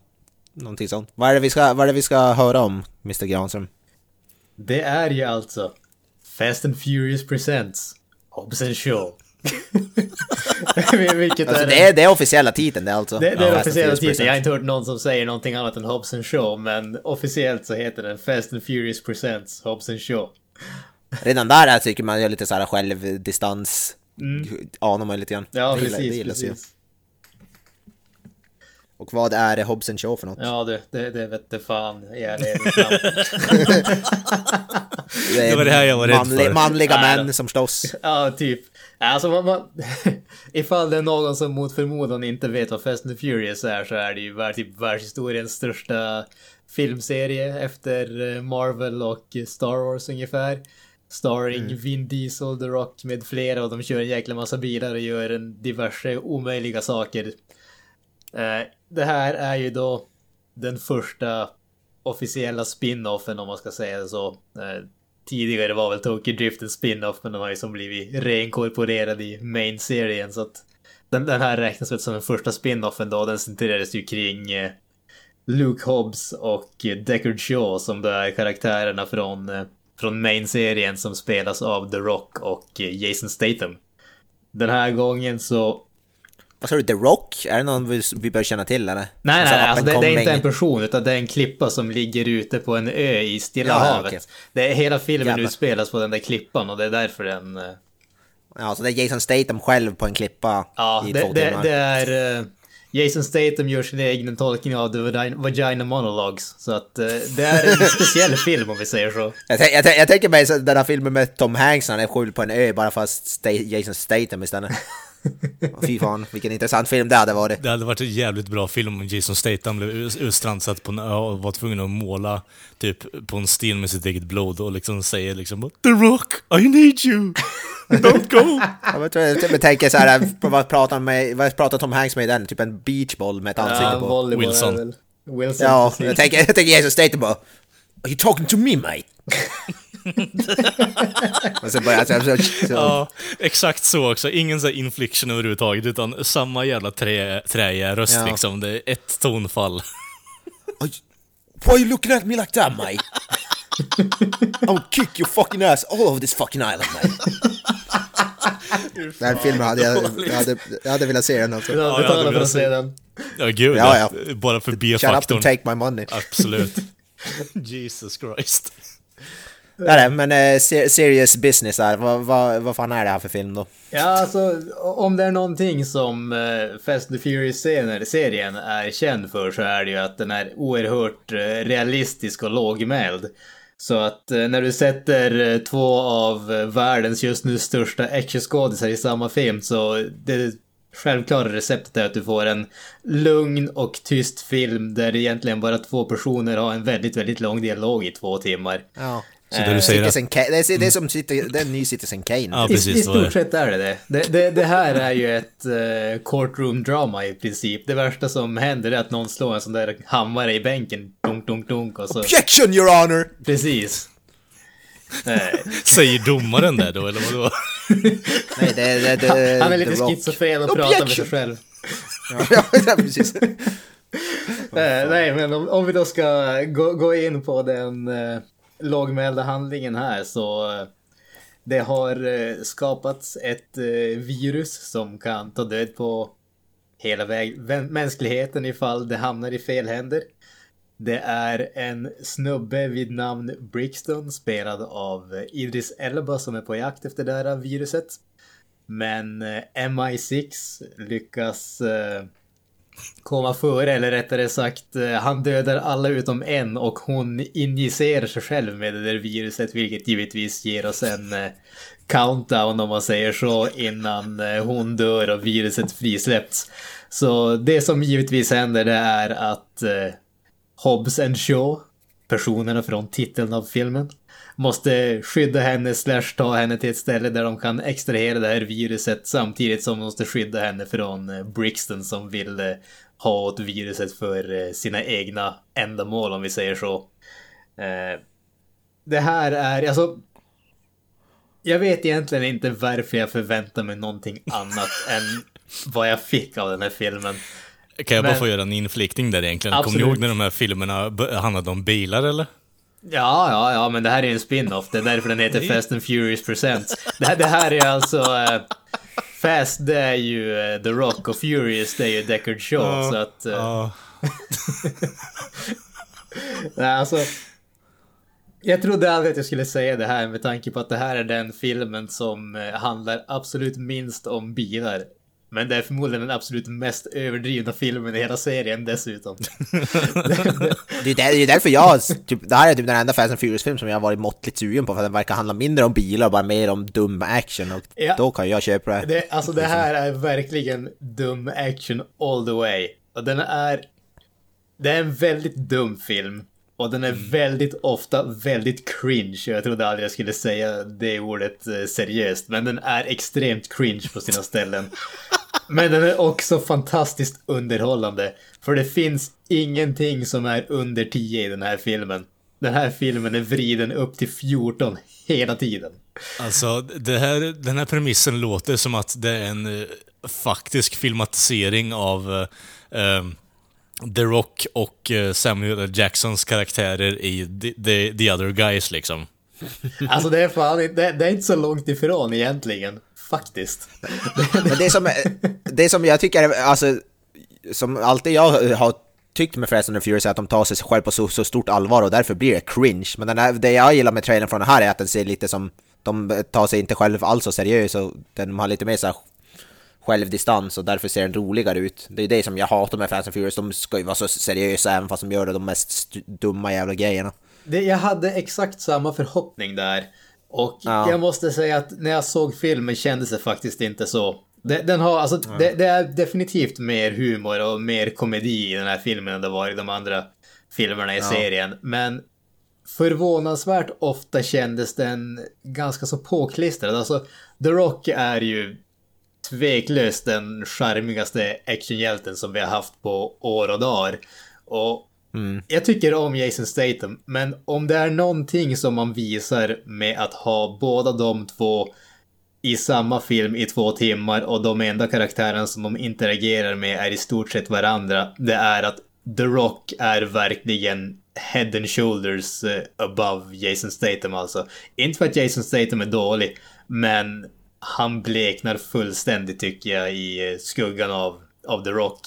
någonting sånt. Vad är det vi ska, vad är det vi ska höra om, Mr Granström? Det är ju alltså Fast and Furious Presents Hobbs and Shaw. Vilket Alltså är det är, det är officiella titeln det är alltså. Det, det är Ja, den officiella titeln. Jag har inte hört någon som säger någonting annat än Hobbs and Shaw, men officiellt så heter den Fast and Furious Presents Hobbs and Shaw. Redan där tycker man gör lite såhär självdistans, anar man lite grann. Mm. Ja, Det gillar- det gillas precis. Och vad är Hobbs and Shaw för något? Ja, det, det, det vette fan i ärlighetens namn. Det, är Det var det här jag var rädd manli- för. Manliga Nej, män då. som slåss. Ja, typ. Alltså, man, man, ifall det är någon som mot förmodan inte vet vad Fast and Furious är så är det ju typ världshistoriens största filmserie efter eh, Marvel och Star Wars ungefär. Starring Vin Diesel, The Rock med flera och de kör en jäkla massa bilar och gör en diverse omöjliga saker. Eh, det här är ju då den första officiella spin-offen om man ska säga det så. Eh, tidigare var väl Tokyo Drift en spin-off men den har ju som blivit reinkorporerad i main-serien så att den, den här räknas väl som den första spin-offen då. Den centrerades ju kring eh, Luke Hobbs och Deckard Shaw som då är karaktärerna från, från main-serien som spelas av The Rock och Jason Statham. Den här gången så vad sa du, The Rock? Är det någon vi, vi bör känna till eller? Nej, nej, Alltså, nej alltså det, det är inte en person utan det är en klippa som ligger ute på en ö i Stilla Ja, havet. okej. Det är, hela filmen Jävlar. utspelas på den där klippan och det är därför den... eh, Ja, så det är Jason Statham själv på en klippa Ja, i det, två det, timmar. det är... eh, Jason Statham gör sin egen tolkning av The Vagina, Monologues. Så att eh, det är en speciell film om vi säger så. Jag, jag, jag tänker mig den här filmen med Tom Hanks när han är skjul på en ö bara fast Jason Statham istället. Fy fan, vilken intressant film det hade varit. Det hade varit en jävligt bra film om Jason Statham blev utstrandsatt på en ö och var tvungen att måla typ på en sten med sitt eget blod och liksom säger liksom The Rock, I need you! Don't go! Jag tänker så här, vad pratar, med, vad pratar Tom Hanks med i den? Typ en beachboll med ett ansikte Ja, på. Wilson. Wilson, Ja, jag tänker, jag tänker Jason Statham bara Are you talking to me mate? och börjar jag så, Ja, exakt så också. Ingen så här infliction överhuvudtaget, utan samma jävla trä, träiga röst Ja. liksom. Det är ett tonfall. Why are you looking at me like that mate? I will kick your fucking ass all over this fucking island mate. Den här filmen hade jag, jag, hade, jag hade velat se den alltså. Ja, Ja, jag hade velat se den. Ja, gud Ja, ja. Bara för Shut up B-faktorn. and take my money. Absolut. Jesus Christ. Nej, men eh, ser- serious business här. Vad, vad, vad fan är det här för film då? Ja, alltså om det är någonting som eh, Fast and Furious-serien är känd för så är det ju att den är oerhört eh, realistisk och lågmäld. Så att eh, när du sätter eh, två av eh, världens just nu största actionskådisar i samma film så det självklara receptet är att du får en lugn och tyst film där egentligen bara två personer har en väldigt, väldigt lång dialog i två timmar. Ja. Så det du säger att... Citizen Kane, det, är, det, är som, Citi- det är en ny Citizen Kane. Ja, I, precis. I det var stort sett är det det. Det, det, det här är ju ett uh, courtroom drama i princip. Det värsta som händer är att någon slår en sån där hammare i bänken. Dunk, dunk, dunk och så... Objection your honor! Precis. Eh, Säger domaren det då, eller vadå? Nej, det, det, det, han är lite schizofren och pratar med sig själv. Ja, precis. Eh, nej, men om, om vi då ska gå, gå in på den uh, lågmälda handlingen här så eh, det har eh, skapats ett eh, virus som kan ta död på hela väg, mänskligheten ifall det hamnar i fel händer. Det är en snubbe vid namn Brixton spelad av Idris Elba som är på jakt efter det här viruset. Men MI6 lyckas eh, komma före, eller rättare sagt, eh, han dödar alla utom en och hon injicerar sig själv med det där viruset, vilket givetvis ger oss en eh, countdown om man säger så, innan eh, hon dör och viruset frisläppts. Så det som givetvis händer det är att Hobbs and Shaw, personerna från titeln av filmen, måste skydda henne slash ta henne till ett ställe där de kan extrahera det här viruset samtidigt som de måste skydda henne från eh, Brixton som vill eh, ha åt viruset för eh, sina egna ändamål om vi säger så. Det här är, alltså jag vet egentligen inte varför jag förväntar mig någonting annat än vad jag fick av den här filmen. Kan jag bara Men- få göra en inflikning där egentligen? Kommer ni ihåg när de här filmerna handlade om bilar eller? Ja, ja, ja, men det här är en spin-off. Det är därför den heter Fast and Furious Presents. Det här, det här är alltså... eh, Fast, det är ju eh, The Rock och Furious, det är ju Deckard Shaw. Så att... eh, Ja. Nej, alltså... Jag trodde aldrig att jag skulle säga det här med tanke på att det här är den filmen som eh, handlar absolut minst om bilar. Men det är förmodligen den absolut mest överdrivna filmen i hela serien dessutom. Det är, där, det är därför jag, typ, det här är typ den enda Fast and Furious-film som jag har varit måttligt sugen på, för den verkar handla mindre om bilar och bara mer om dum action, och Ja. då kan jag köpa det. Det, alltså det här är verkligen dum action all the way. Och den är... Det är en väldigt dum film. Och den är väldigt ofta väldigt cringe. Jag trodde aldrig jag skulle säga det ordet eh, seriöst. Men den är extremt cringe på sina ställen. Men den är också fantastiskt underhållande. För det finns ingenting som är under 10 i den här filmen. Den här filmen är vriden upp till 14 hela tiden. Alltså, det här, den här premissen låter som att det är en eh, faktisk filmatisering av eh, ehm, The Rock och eh, Samuel. Jacksons karaktärer i The, the, the Other Guys liksom. Alltså det är fan det, det är inte så långt ifrån egentligen. Faktiskt. Men det som, det som jag tycker alltså, som alltid jag har tyckt med Fast and Furious är att de tar sig själv på så, så stort allvar och därför blir det cringe. Men den här, det jag gillar med trailern från den här är att den ser lite som, de tar sig inte själv alls så seriös och den har lite mer så här självdistans och därför ser den roligare ut. Det är det som jag hatar med Fast and Furious, de ska ju vara så seriösa även fast de gör de mest st- dumma jävla grejerna. Det, jag hade exakt samma förhoppning där. Och Ja. jag måste säga att när jag såg filmen kändes det faktiskt inte så. Det, den har, alltså, det, det är definitivt mer humor och mer komedi i den här filmen än det var i de andra filmerna i serien. Men förvånansvärt ofta kändes den ganska så påklistrad. Alltså, The Rock är ju tveklöst den charmigaste actionhjälten som vi har haft på år och dagar. Och Mm. jag tycker om Jason Statham, men om det är någonting som man visar med att ha båda de två i samma film i två timmar och de enda karaktärerna som de interagerar med är i stort sett varandra, det är att The Rock är verkligen head and shoulders eh, above Jason Statham alltså. Inte för att Jason Statham är dålig, men han bleknar fullständigt tycker jag i eh, skuggan av, av The Rock.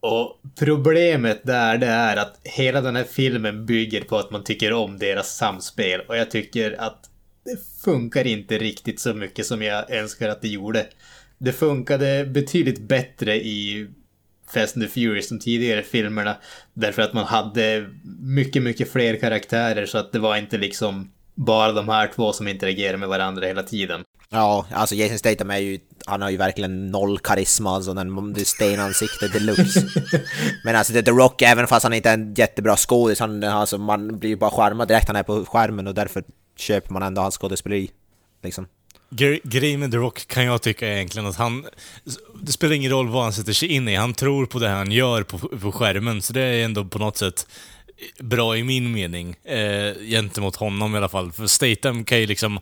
Och problemet där det är att hela den här filmen bygger på att man tycker om deras samspel. Och jag tycker att det funkar inte riktigt så mycket som jag önskar att det gjorde. Det funkade betydligt bättre i Fast and the Furious, de tidigare filmerna. Därför att man hade mycket, mycket fler karaktärer så att det var inte liksom bara de här två som interagerar med varandra hela tiden. Ja, alltså Jason Statham är ju, han har ju verkligen noll karisma, alltså den, det är stenansikte deluxe. Men alltså The Rock, även fast han inte är en jättebra skådis, han, alltså, man blir ju bara skärmad direkt han är på skärmen och därför köper man ändå hans skådespeleri. Liksom. Grejen med The Rock kan jag tycka är egentligen att han... Det spelar ingen roll vad han sätter sig in i, han tror på det han gör på, på skärmen, så det är ändå på något sätt bra i min mening, eh, gentemot honom i alla fall. För Statham kan ju liksom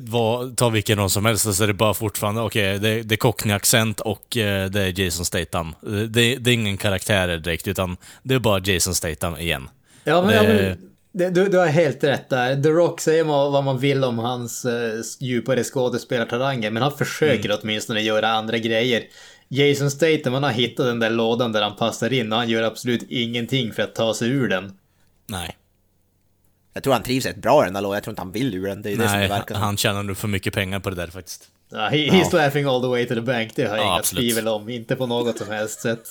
var, ta vilken roll som helst, så är det bara fortfarande, okej, okay, det, det är Cockney-accent och eh, det är Jason Statham. Det, det, är ingen karaktärer direkt, utan det är bara Jason Statham igen. Ja, men, det, ja, men du, du har helt rätt där. The Rock säger man vad man vill om hans eh, djupare skådespelartalanger, men han försöker mm. åtminstone göra andra grejer. Jason Statham, han har hittat den där lådan där han passar in och han gör absolut ingenting för att ta sig ur den. Nej. Jag tror han trivs rätt bra i den där lådan, jag tror inte han vill ur den. Det är Nej, det som han tjänar nog för mycket pengar på det där faktiskt. Ja, he, he's ja. laughing all the way to the bank, det har jag ja, inga tvivel om, inte på något som helst sätt.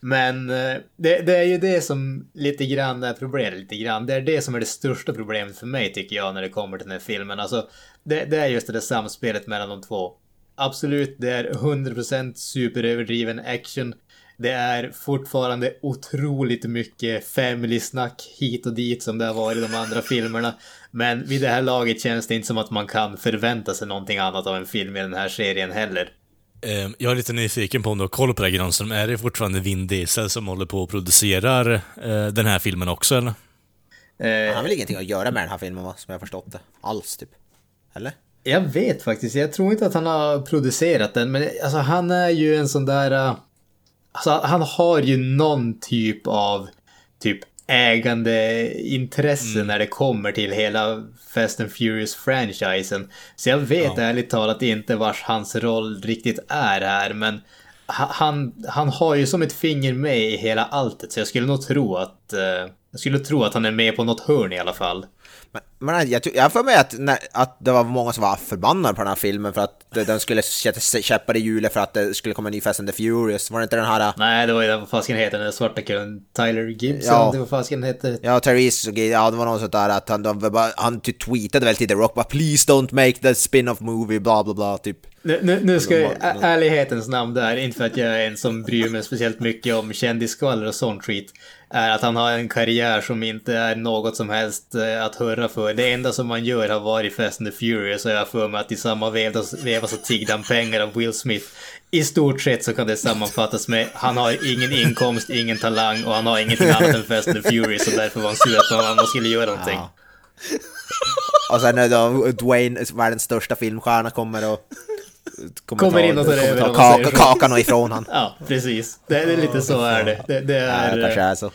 Men eh, det, det, är ju det som lite grann är problemet, lite grann. Det är det som är det största problemet för mig tycker jag när det kommer till den här filmen. Alltså, det, det är just det där samspelet mellan de två. Absolut, det är 100% superöverdriven action. Det är fortfarande otroligt mycket family-snack hit och dit som det har varit i de andra filmerna. Men vid det här laget känns det inte som att man kan förvänta sig någonting annat av en film i den här serien heller. Ehm, jag är lite nyfiken på om du har koll på det här Granström. Är det fortfarande Vin Diesel som håller på och producerar eh, den här filmen också eller? Han har väl ingenting att göra med den här filmen va, som jag har förstått det. Alls typ. Eller? Jag vet faktiskt, jag tror inte att han har producerat den, men alltså han är ju en sån där... Alltså han har ju någon typ av typ ägandeintresse mm. när det kommer till hela Fast and Furious-franchisen. Så jag vet ja. ärligt talat inte vars hans roll riktigt är här, men han, han har ju som ett finger med i hela alltet, så jag skulle nog tro att... Uh, jag skulle tro att han är med på något hörn i alla fall. Men, jag, jag för mig att, när, att det var många som var förbannade på den här filmen för att den skulle sätta käppar i hjulet för att det skulle komma en ny Fast and the Furious. Var det inte den här... Nej, det var ju den, vad fasken heter den svarta killen? Tyler Gibson? Ja. Det var fasken hette... Ja, Therese, ja det var något sånt där att han, de, bara, han typ tweetade väl till The Rock bara “Please don't make the spin-off movie” bla bla bla typ. Nu, nu, nu ska jag, ärlighetens namn där, inte för att jag är en som bryr mig speciellt mycket om kändisskvaller och sånt skit är att han har en karriär som inte är något som helst eh, att hurra för. Det enda som han gör har varit Fast and the Furious och jag har för mig att i samma veva, så tiggde han pengar av Will Smith. I stort sett så kan det sammanfattas med han har ingen inkomst, ingen talang och han har ingenting annat än Fast and the Furious och därför var han sur att någon annan skulle göra någonting. Ja. Och sen när då Dwayne, världens största filmstjärna, kommer och kommer, kommer in och tar över kaka, kakan ifrån han. Ja, precis. Det, är lite så är det. Det, det är... Ja, kanske är så.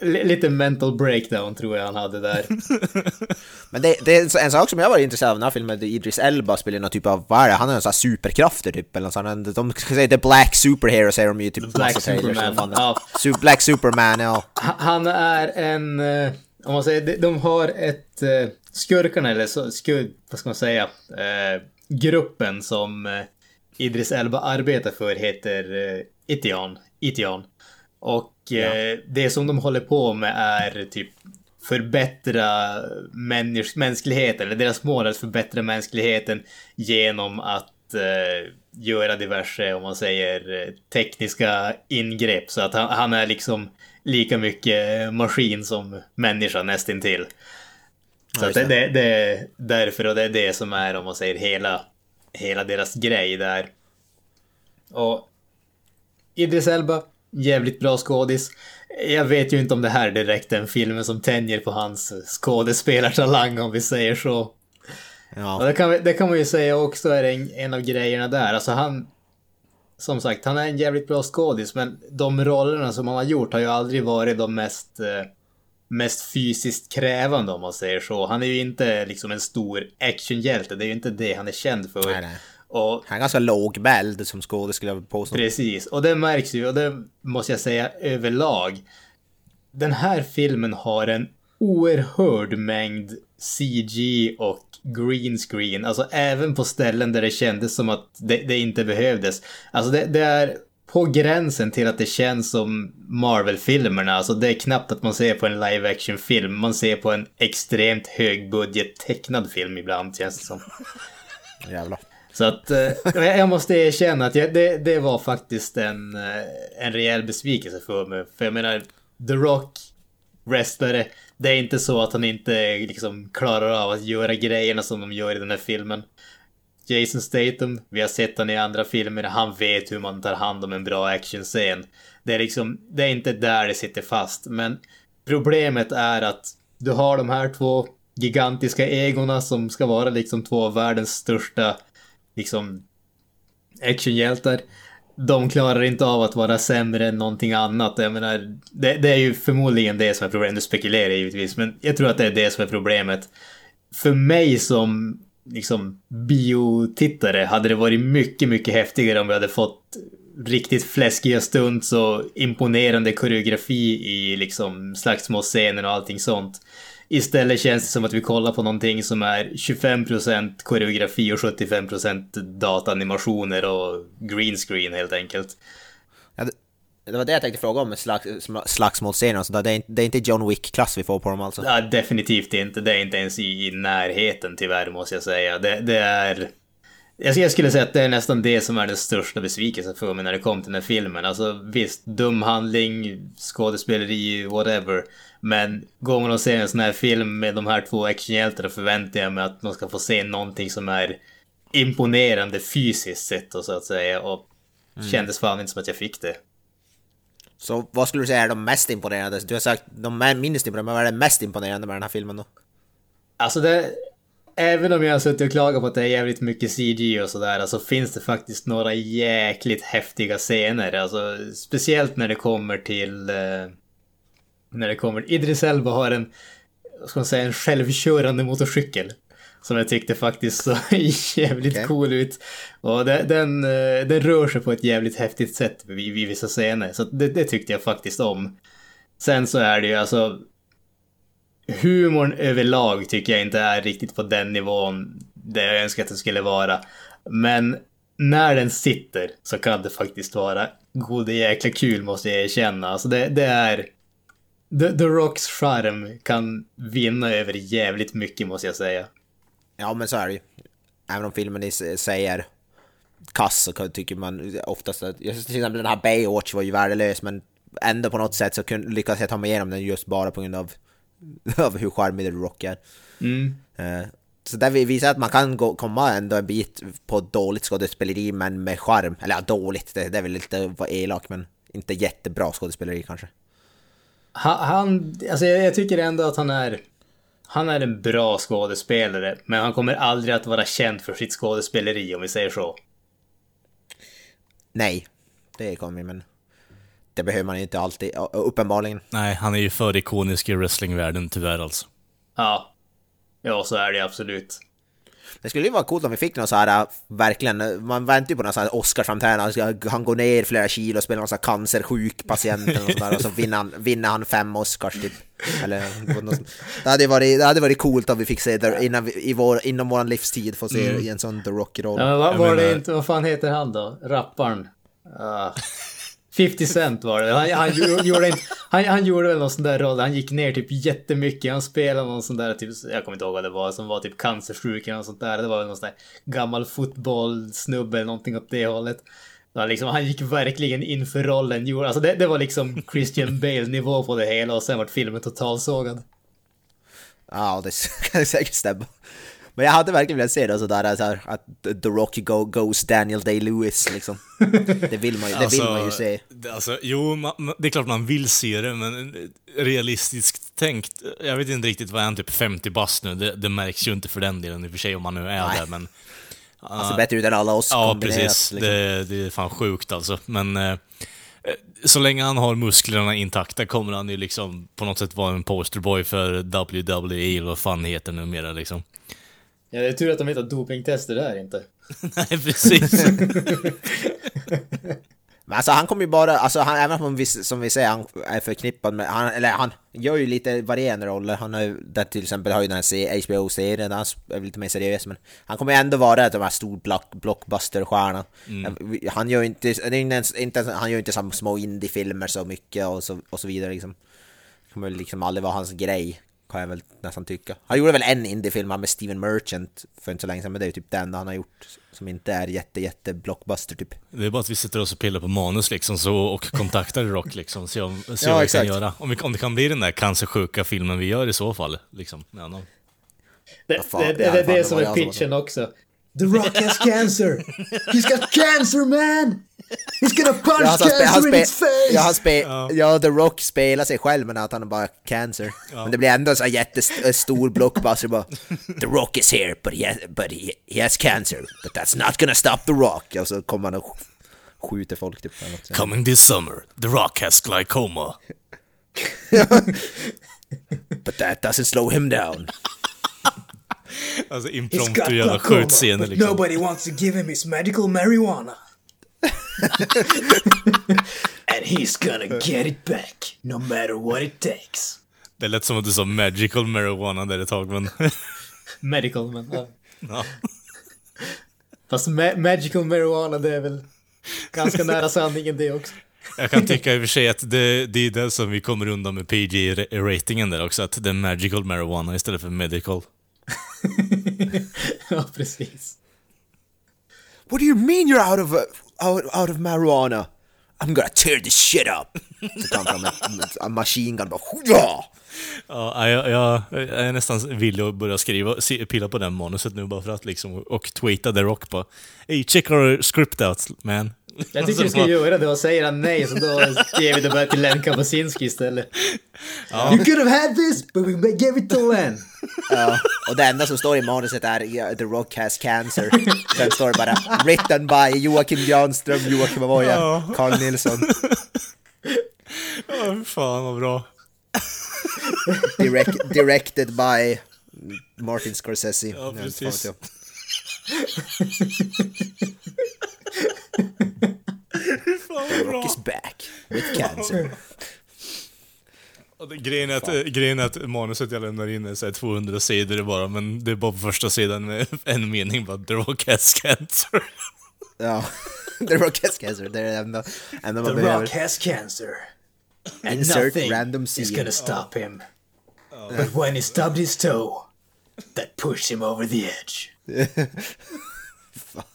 Lite mental breakdown tror jag han hade där. Men det, det, är en sak som jag var intresserad av den här filmen, Idris Elba spelar någon typ av, vad är det, han har en sån här superkrafter typ, eller sån, de säger The Black Superhero säger de ju typ. Black Superman. Ja. Black Superman, ja. Han är en, eh, om man säger, de har ett, eh, skurkarna eller så, skur, vad ska man säga, eh, gruppen som eh, Idris Elba arbetar för heter eh, Itian. Itian. Och ja. eh, det som de håller på med är typ förbättra mäns mänskligheten, eller deras mål är att förbättra mänskligheten genom att eh, göra diverse, om man säger, tekniska ingrepp. Så att han, han är liksom lika mycket maskin som människa nästintill. Så ja, det, det, det, är därför och det är det som är, om man säger, hela, hela deras grej där. Och Idris Elba, jävligt bra skådis. Jag vet ju inte om det här är direkt en film som tänjer på hans skådespelartalang om vi säger så. Ja. Och det, kan, det kan man ju säga också är en, en av grejerna där. Alltså han... Som sagt, han är en jävligt bra skådis men de rollerna som han har gjort har ju aldrig varit de mest... Eh, mest fysiskt krävande om man säger så. Han är ju inte liksom en stor actionhjälte, det är ju inte det han är känd för. Nej, nej. Och Han är ganska lågmäld som skådespelare skulle jag påstå. Precis, och det märks ju, och det måste jag säga överlag. Den här filmen har en oerhörd mängd CG och green screen, alltså även på ställen där det kändes som att det, det inte behövdes. Alltså det, det är på gränsen till att det känns som Marvel-filmerna, alltså det är knappt att man ser på en live action-film, man ser på en extremt högbudget tecknad film ibland känns det som. Jävlar. Så att eh, jag måste erkänna att jag, det, det var faktiskt en, eh, en rejäl besvikelse för mig. För jag menar, The Rock, wrestlare, det är inte så att han inte liksom klarar av att göra grejerna som de gör i den här filmen. Jason Statham, vi har sett han i andra filmer, han vet hur man tar hand om en bra actionscen. Det är liksom, det är inte där det sitter fast, men problemet är att du har de här två gigantiska egorna som ska vara liksom två av världens största liksom actionhjältar. De klarar inte av att vara sämre än någonting annat. Jag menar, det, det är ju förmodligen det som är problemet. Nu spekulerar jag givetvis, men jag tror att det är det som är problemet. För mig som liksom biotittare hade det varit mycket, mycket häftigare om vi hade fått riktigt fläskiga stunts och imponerande koreografi i liksom slagsmålscener och allting sånt. Istället känns det som att vi kollar på någonting som är 25% koreografi och 75% dataanimationer och green screen helt enkelt. Ja, det, det var det jag tänkte fråga om slags, sm- slagsmålscener och sådär. Det är, inte- det är inte John Wick-klass vi får på dem alltså. Ja, definitivt inte. Det är inte ens i, i närheten tyvärr måste jag säga. Det, det är... Jag skulle säga att det är nästan det som är den största besvikelsen för mig när det kom till den här filmen. Alltså visst, dum handling, skådespeleri, whatever. Men går man och ser en sån här film med de här två actionhjältarna förväntar jag mig att man ska få se någonting som är imponerande fysiskt sett och så att säga. Och kändes fan inte som att jag fick det. Så vad skulle du säga är de mest imponerande? Du har sagt de minst imponerande, men vad är det mest imponerande med den här filmen då? Alltså det... Även om jag har suttit och klagat på att det är jävligt mycket CG och sådär, alltså finns det faktiskt några jäkligt häftiga scener. Alltså speciellt när det kommer till... Eh, när det kommer... Idris Elba har en, vad ska man säga, en självkörande motorcykel. Som jag tyckte faktiskt så jävligt Okej. cool ut. Och den, den, eh, den rör sig på ett jävligt häftigt sätt vid, vid vissa scener. Så det, det tyckte jag faktiskt om. Sen så är det ju alltså humorn överlag tycker jag inte är riktigt på den nivån där jag önskar att den skulle vara. Men när den sitter så kan det faktiskt vara gode jäkla kul måste jag erkänna. Alltså det, det är... The, The Rocks charm kan vinna över jävligt mycket måste jag säga. Ja, men så är det ju. Även om filmen i sig säger kass så tycker man oftast att... Till exempel den här Baywatch var ju värdelös, men ändå på något sätt så lyckades jag ta mig igenom den just bara på grund av, av hur charmig The Rock är. Mm. Eh, Så där vi visar att man kan gå, komma ändå en bit på dåligt skådespeleri men med charm. Eller ja, dåligt, det, det är väl lite att vara elak men inte jättebra skådespeleri kanske. Han, han alltså jag, jag tycker ändå att han är... Han är en bra skådespelare, men han kommer aldrig att vara känd för sitt skådespeleri om vi säger så. Nej, det kommer men det behöver man ju inte alltid, uppenbarligen. Nej, han är ju för ikonisk i wrestlingvärlden tyvärr alltså. Ja. Ja, så är det absolut. Det skulle ju vara coolt om vi fick någon så här, äh, verkligen, man väntar ju på någon sån här Oscarsframträdande, han, går ner flera kilo och spelar någon sån här cancersjuk patient eller något där, och så vinner han, vinner han fem Oscars typ. Eller, något sånt. det, hade varit, det hade varit coolt om vi fick se det innan vi, i vår, inom vår livstid, få se i en sån The Rock-roll. Ja, men Jag var det inte, vad fan heter han då? Rapparen? Uh, 50 Cent var det. Han, han, gjorde inte, han, han gjorde väl någon sån där roll, han gick ner typ jättemycket, han spelade någon sån där typ, jag kommer inte ihåg vad det var, som var typ cancersjuk eller något sånt där. Det var väl någon sån där gammal fotbollsnubbe eller någonting åt det hållet. Han, liksom, han gick verkligen in för rollen, alltså det, det var liksom Christian Bale-nivå på det hela och sen vart filmen totalsågad. Ja, det kan säkert stämma. Men jag hade verkligen velat se det sådär, så här, att The Rock go, goes Daniel Day-Lewis liksom. Det vill man ju, det vill man ju se. Alltså, jo, man, det är klart man vill se det, men realistiskt tänkt, jag vet inte riktigt vad är han, typ 50 bast nu? Det, det märks ju inte för den delen i och för sig om man nu är Nej. där, men... Han ser bättre ut än alla oss Ja, precis. liksom. Det, det är fan sjukt alltså. Men eh, så länge han har musklerna intakta kommer han ju liksom på något sätt vara en posterboy för WWE eller vad fan heter numera liksom. Ja, det är tur att de inte har dopingtester där inte. Nej, precis. Men alltså han kommer ju bara, alltså han, även om vi, som vi säger, han är förknippad med, han, eller han gör ju lite varierande roller. Han har ju, där till exempel har ju den här HBO-serien, där han är lite mer seriös, men han kommer ju ändå vara de här stor block, blockbuster-stjärna. Mm. Han gör ju inte, det är inte, ens, inte, han gör inte som små indie-filmer så mycket och så, och så vidare liksom. Det kommer liksom aldrig vara hans grej kan jag väl nästan tycka. Han gjorde väl en indiefilm med Steven Merchant för inte så länge sedan, men det är ju typ den han har gjort som inte är jätte, jätte blockbuster typ. Det är bara att vi sitter oss och pillar på manus liksom så, och kontaktar Rock liksom, se om, se ja, vad vi kan göra. Om, vi, om det kan bli den där cancersjuka filmen vi gör i så fall, liksom, med honom. Det, det, det, det, det är som är pitchen också. The Rock has cancer! He's got cancer man! He's gonna punch ja, cancer han in its face! Ja, han ja. ja, The Rock spelar sig själv men att han har bara cancer. Ja. Men det blir ändå en sån jättestor blockbuster bara The Rock is here but, he has, but he, he has cancer. But that's not gonna stop The Rock. Och så kommer han och skjuter folk typ. Coming this summer, The Rock has glaucoma. but that doesn't slow him down. Alltså impromptu jävla skjutscener liksom. Nobody wants to give him his medical marijuana. And he's gonna get it back, no matter what it takes. Det lät som att du sa magical marijuana där ett tag, men... medical, men... Ja. ja. Fast ma magical marijuana, det är väl ganska nära sanningen det också. Jag kan tycka i och för sig att det, det är det som vi kommer undan med PG-ratingen där också, att det är magical marijuana istället för medical. ja, precis. What do you mean you're out of, uh, out, out of marijuana? I'm gonna tear this shit up! Så tar han fram en machine gun bara ja! Ja, jag, jag, jag är nästan villig att börja skriva, pilla på den manuset nu bara för att liksom, och tweeta The Rock på Hey, check our script out man. Jag tycker vi ska göra det och säger han nej så då ger vi det bara till Len Kabasinski istället. Ja. You could have had this but we gave it to Len. Ja, och det enda som står i manuset är yeah, The Rock has cancer. Sen står det bara written by Joakim Janström, Joakim Avoya, ja. Carl Nilsson. Ja, fan vad bra. Direct, directed by Martin Scorsese. Ja, precis. The Rock is back with cancer. grejen, är att, grejen är att manuset jag lämnar in är så 200 sidor bara, men det är bara på första sidan med en mening bara The Rock has cancer. Ja, The Rock has cancer, det är det enda, enda man The behöver. The Rock has cancer. And Insert nothing random scene. is gonna stop him. Oh. But when he stubbed his toe, that pushed him over the edge.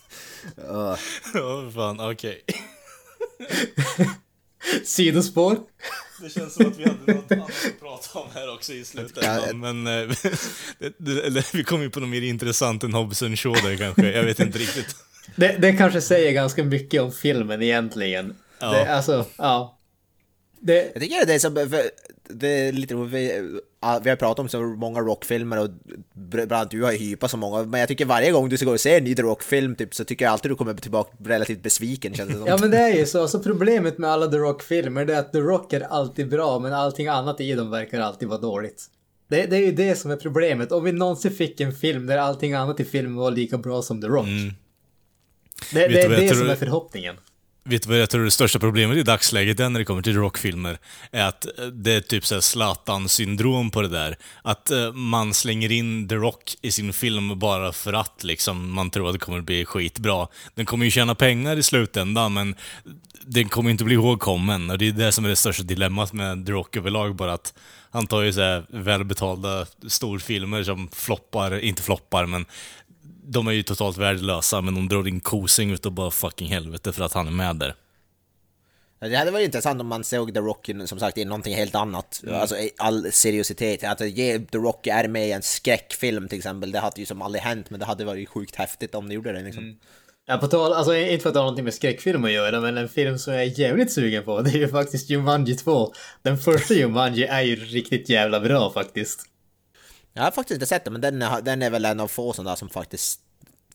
Ja, oh, fan, okej. Okay. Sidospår. Det känns som att vi hade något annat att prata om här också i slutändan, men eh, det, det, vi kom ju på något mer intressant än Hobson Shaw där kanske, jag vet inte riktigt. Det, det kanske säger ganska mycket om filmen egentligen. Ja. Det, alltså, ja. Det... Jag tycker det är som, det är lite vi har pratat om så många rockfilmer och bland annat du har ju hypat så många, men jag tycker varje gång du ska gå och se en ny rockfilm typ, så tycker jag alltid du kommer tillbaka relativt besviken känns det som. Ja men det är ju så, så problemet med alla The Rock-filmer är att The Rock är alltid bra, men allting annat i dem verkar alltid vara dåligt. Det, det är ju det som är problemet, om vi någonsin fick en film där allting annat i filmen var lika bra som The Rock. Mm. Det, det är det som är förhoppningen. Vet du vad jag tror det största problemet i dagsläget är när det kommer till rockfilmer? Är att eh, det är typ såhär Zlatan-syndrom på det där. Att eh, man slänger in The Rock i sin film bara för att liksom, man tror att det kommer bli skitbra. Den kommer ju tjäna pengar i slutändan, men den kommer inte bli ihågkommen. Och det är det som är det största dilemmat med The Rock överlag, bara att han tar ju så välbetalda storfilmer som floppar, inte floppar, men de är ju totalt värdelösa, men de drar in kosing utav bara fucking helvete för att han är med där. Det hade varit intressant om man såg The Rock som sagt i någonting helt annat. Mm. Alltså all seriositet. Att ge The Rock är med i en skräckfilm till exempel, det hade ju som aldrig hänt, men det hade varit sjukt häftigt om det gjorde det liksom. Mm. Ja, på tal, alltså inte för att det har någonting med skräckfilm att göra, men en film som jag är jävligt sugen på, det är ju faktiskt Jumanji 2. Den första Jumanji är ju riktigt jävla bra faktiskt. Jag har faktiskt inte sett den, men den är, den är väl en av få sådana som faktiskt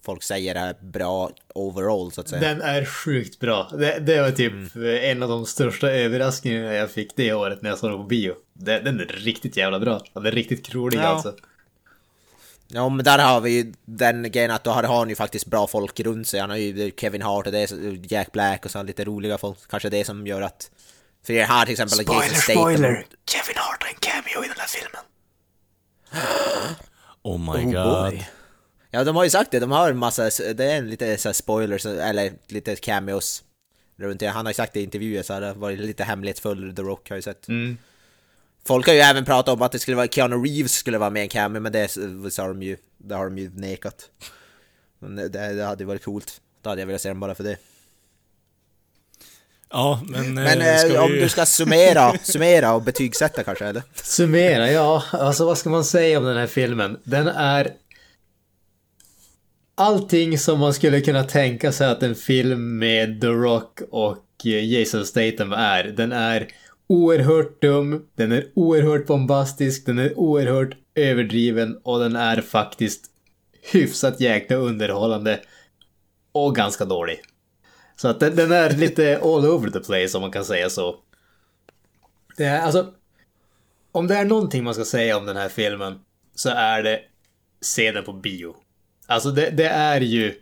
folk säger är bra overall så att säga. Den är sjukt bra. Det, det var typ mm. en av de största överraskningarna jag fick det året när jag såg den på bio. Den, den är riktigt jävla bra. Den är riktigt rolig ja. alltså. Ja men där har vi ju den grejen att då har han ju faktiskt bra folk runt sig. Han har ju Kevin Hart och det Jack Black och så lite roliga folk. Kanske det som gör att... För det här till exempel Spoiler, spoiler! Kevin Hart har en cameo i den här filmen. Oh my Oh god. boy. Ja de har ju sagt det, de har en massa, det är lite så här spoilers, eller lite cameos runt det. Han har ju sagt det i intervjuer så har det varit lite hemlighetsfull, The Rock har ju sett. Mm. Folk har ju även pratat om att det skulle vara Keanu Reeves skulle vara med i en cameo, men det sa de ju, det har de ju nekat. Men det, det hade ju varit coolt. Då hade jag velat se den bara för det. Ja, men... Men eh, ska eh, om vi- du ska summera, summera och betygsätta kanske eller? Summera, ja. Alltså vad ska man säga om den här filmen? Den är allting som man skulle kunna tänka sig att en film med The Rock och eh, Jason Statham är. Den är oerhört dum, den är oerhört bombastisk, den är oerhört överdriven och den är faktiskt hyfsat jäkla underhållande och ganska dålig. Så att den, är lite all over the place om man kan säga så. Det är alltså om det är någonting man ska säga om den här filmen så är det se den på bio. Alltså det, det är ju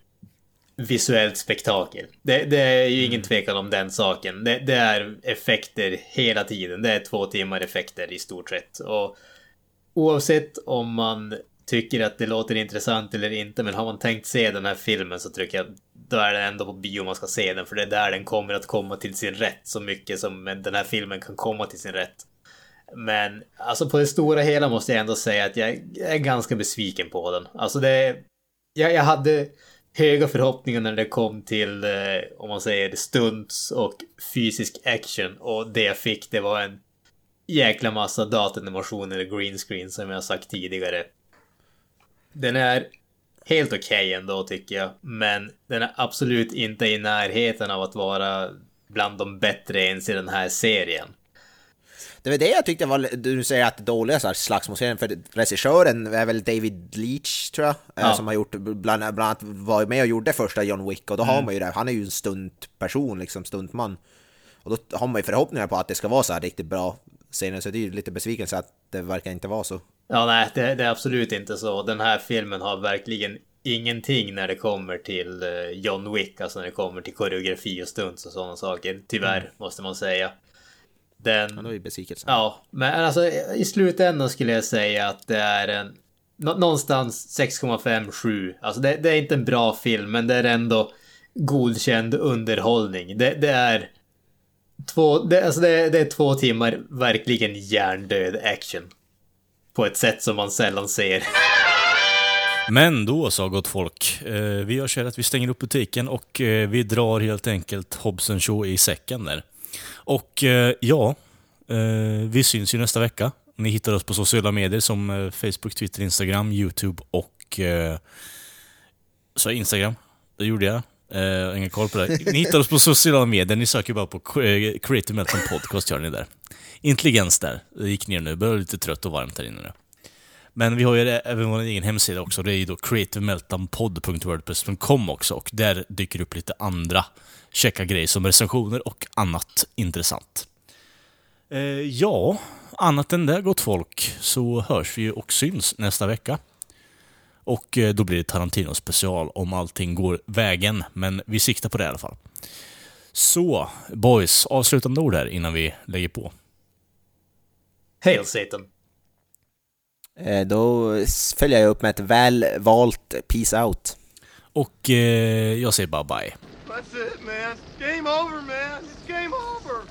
visuellt spektakel. Det, det är ju ingen tvekan om den saken. Det, det är effekter hela tiden. Det är två timmar effekter i stort sett. Och oavsett om man tycker att det låter intressant eller inte, men har man tänkt se den här filmen så tycker jag då är det ändå på bio man ska se den, för det är där den kommer att komma till sin rätt så mycket som den här filmen kan komma till sin rätt. Men alltså på det stora hela måste jag ändå säga att jag är ganska besviken på den. Alltså det... Jag, jag hade höga förhoppningar när det kom till, eh, om man säger stunts och fysisk action. Och det jag fick det var en jäkla massa datanimationer eller green screen som jag sagt tidigare. Den är helt okej okay ändå tycker jag. Men den är absolut inte i närheten av att vara bland de bättre ens i den här serien. Det var det jag tyckte var, du säger att det dåliga slagsmålsserien, för regissören är väl David Leach tror jag, eh, Ja. som har gjort, bland, bland annat var med och gjorde första John Wick, och då har man ju det, han är ju en stuntperson, liksom stuntman. Och då har man ju förhoppningar på att det ska vara så här riktigt bra scener, så det är ju lite besvikelse att det verkar inte vara så. Ja, nej, det, det är absolut inte så. Den här filmen har verkligen ingenting när det kommer till eh, John Wick, alltså när det kommer till koreografi och stunts och sådana saker. Tyvärr, måste man säga. Den... Ja, är ju besvikelsen. Ja, men alltså i slutändan skulle jag säga att det är en... nå- Någonstans 6,5-7. Alltså det, det är inte en bra film, men det är ändå godkänd underhållning. Det, det är... Två, det, alltså det, det är två timmar verkligen hjärndöd action. På ett sätt som man sällan ser. Men då så, gott folk. Eh, vi gör så här att vi stänger upp butiken och eh, vi drar helt enkelt Hobson Show i säcken där. Och eh, ja, eh, vi syns ju nästa vecka. Ni hittar oss på sociala medier som eh, Facebook, Twitter, Instagram, YouTube och... Eh, så Instagram, det gjorde jag. Eh, jag har ingen koll på det. Ni hittar oss på sociala medier, ni söker bara på eh, Creative Melton Podcast, gör ni där. Intelligens där, det gick ner nu, börjar lite trött och varmt här inne nu. Men vi har ju även vår egen hemsida också. Det är ju då creativemeltdownpod.wordpress.com också. Och där dyker det upp lite andra checka grejer som recensioner och annat intressant. Eh, ja, annat än det gott folk så hörs vi och syns nästa vecka. Och eh, då blir det Tarantino special om allting går vägen. Men vi siktar på det i alla fall. Så, boys, avslutande ord här innan vi lägger på. Hail Satan! Eh, Då följer jag upp med ett väl valt Peace Out. Och eh, jag säger bara bye. That's it, man. Game over, man. It's game over.